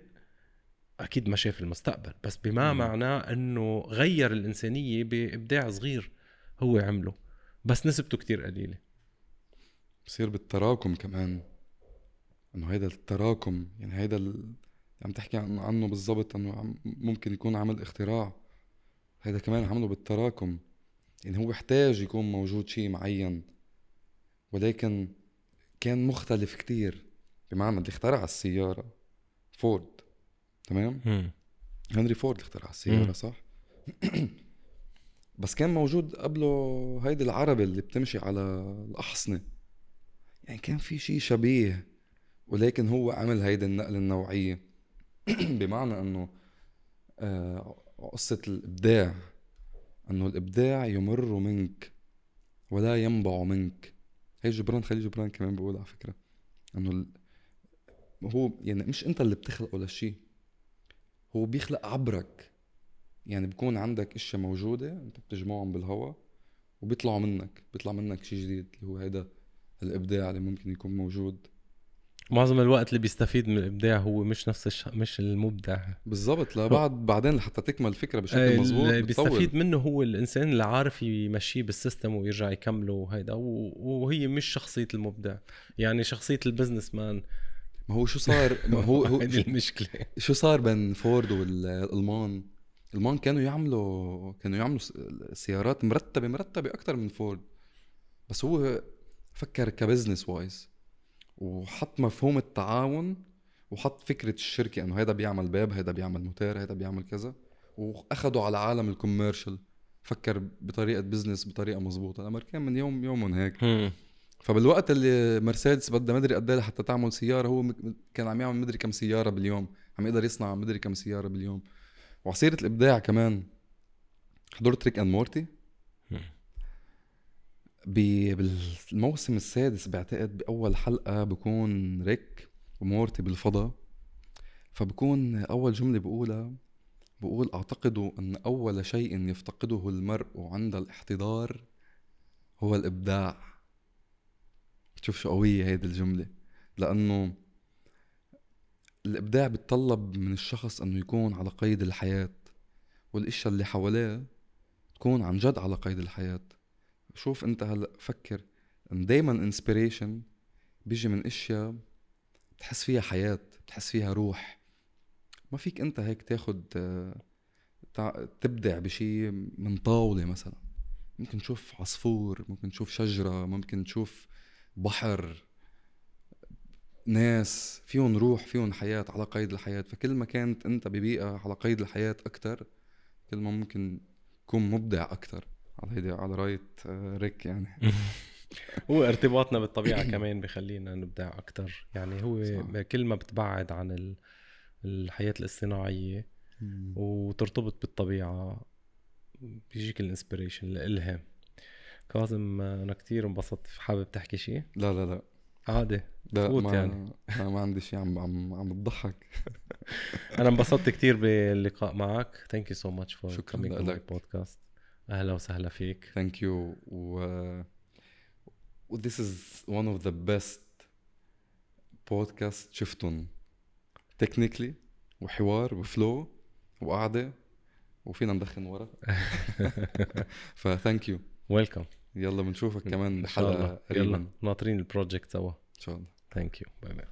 أكيد ما شاف المستقبل بس بما مم. معناه إنه غير الإنسانية بإبداع صغير هو عمله بس نسبته كتير قليلة بصير بالتراكم كمان إنه هيدا التراكم يعني هيدا ال... عم تحكي عنه بالضبط إنه ممكن يكون عمل اختراع هيدا كمان عمله بالتراكم يعني هو احتاج يكون موجود شيء معين ولكن كان مختلف كتير. بمعنى اللي اخترع السيارة. فورد. تمام؟ مم. هنري فورد اخترع السيارة مم. صح؟ *clears throat* بس كان موجود قبله هيدي العربة اللي بتمشي على الأحصنة. يعني كان في شيء شبيه ولكن هو عمل هيدي النقلة النوعية. *clears throat* بمعنى إنه آه، قصة الإبداع. إنه الإبداع يمر منك ولا ينبع منك. هي جبران خليل جبران كمان بيقول على فكرة إنه ال- هو يعني مش أنت اللي بتخلقه للشيء هو بيخلق عبرك. يعني بكون عندك أشياء موجودة أنت بتجمعهم بالهواء وبيطلعوا منك بيطلع منك شيء جديد اللي هو هيدا الإبداع اللي ممكن يكون موجود. معظم الوقت اللي بيستفيد من الإبداع هو مش نفس الش... مش المبدع. بالضبط لبعد بعدين لحتى تكمل الفكرة بشكل مزبوط اللي. بيستفيد منه هو الإنسان اللي عارف يمشيه بال system ويرجع يكمله وهيدا و- وهي مش شخصية المبدع. يعني شخصية ال businessman. ما هو شو صار؟ ما هو هو *laughs* المشكلة. شو صار بين فورد والألمان؟ الألمان كانوا يعملوا كانوا يعملوا سيارات مرتبة مرتبة أكثر من فورد. بس هو فكر ك business-wise. وحط مفهوم التعاون وحط فكرة الشركة إنه هيدا بيعمل باب هيدا بيعمل موتور هيدا بيعمل كذا. وأخدوا على عالم ال commercial. فكر بطريقة business بطريقة مزبوطه الامريكان من يوم يومهم هيك. فبالوقت اللي مرسيدس بدها مدري قد إيه لحتى تعمل سيارة هو كان عم يعمل مدري كم سيارة باليوم. عم يقدر يصنع مدري كم سيارة باليوم. وعصيرة الإبداع كمان. حضرت Rick and Morty. بالموسم السادس بعتقد بأول حلقة بكون ريك ومورتي بالفضاء فبكون أول جملة بقولها بقول أعتقد إن أول شيء يفتقده المرء عند الاحتضار هو الإبداع. شوف شو قوية هيدي الجملة. لأنه الإبداع بيتطلب من الشخص إنه يكون على قيد الحياة والإشياء اللي حواليه تكون عن جد على قيد الحياة. شوف انت هلأ فكر. إن دايما انسبيريشن بيجي من أشياء بتحس فيها حياة بتحس فيها روح. ما فيك أنت هيك تاخد تبدع بشيء من طاولة مثلا. ممكن تشوف عصفور ممكن تشوف شجرة ممكن تشوف بحر ناس فيهم روح فيهم حياة على قيد الحياة. فكل ما كانت أنت ببيئة على قيد الحياة أكتر كل ما ممكن تكون مبدع أكتر. على هيدي على راية آه، ريك يعني. *laughs* هو ارتباطنا بالطبيعة *coughs* كمان بخلينا نبدع أكثر يعني هو صح. كل ما بتبعد عن ال- الحياة الاصطناعية وترتبط بالطبيعة بيجيك الإنسبريشن الإلهام. كاظم أنا كتير انبسطت. حابب تحكي شيء؟ لا لا لا. عادي. لا ما يعني. أنا ما عندي شيء عم عم عم بتضحك. *laughs* أنا انبسطت كتير باللقاء معك. thank you so much for شكراً لك. podcast. أهلا وسهلا فيك. thank you و this is one of the best podcast شفتهم. technically وحوار و flow وقعدة وفينا ندخن ورا. ف thank you welcome يلا بنشوفك كمان قريبا يلا ناطرين ال project سوا. إن شاء الله. ثانك يو باي باي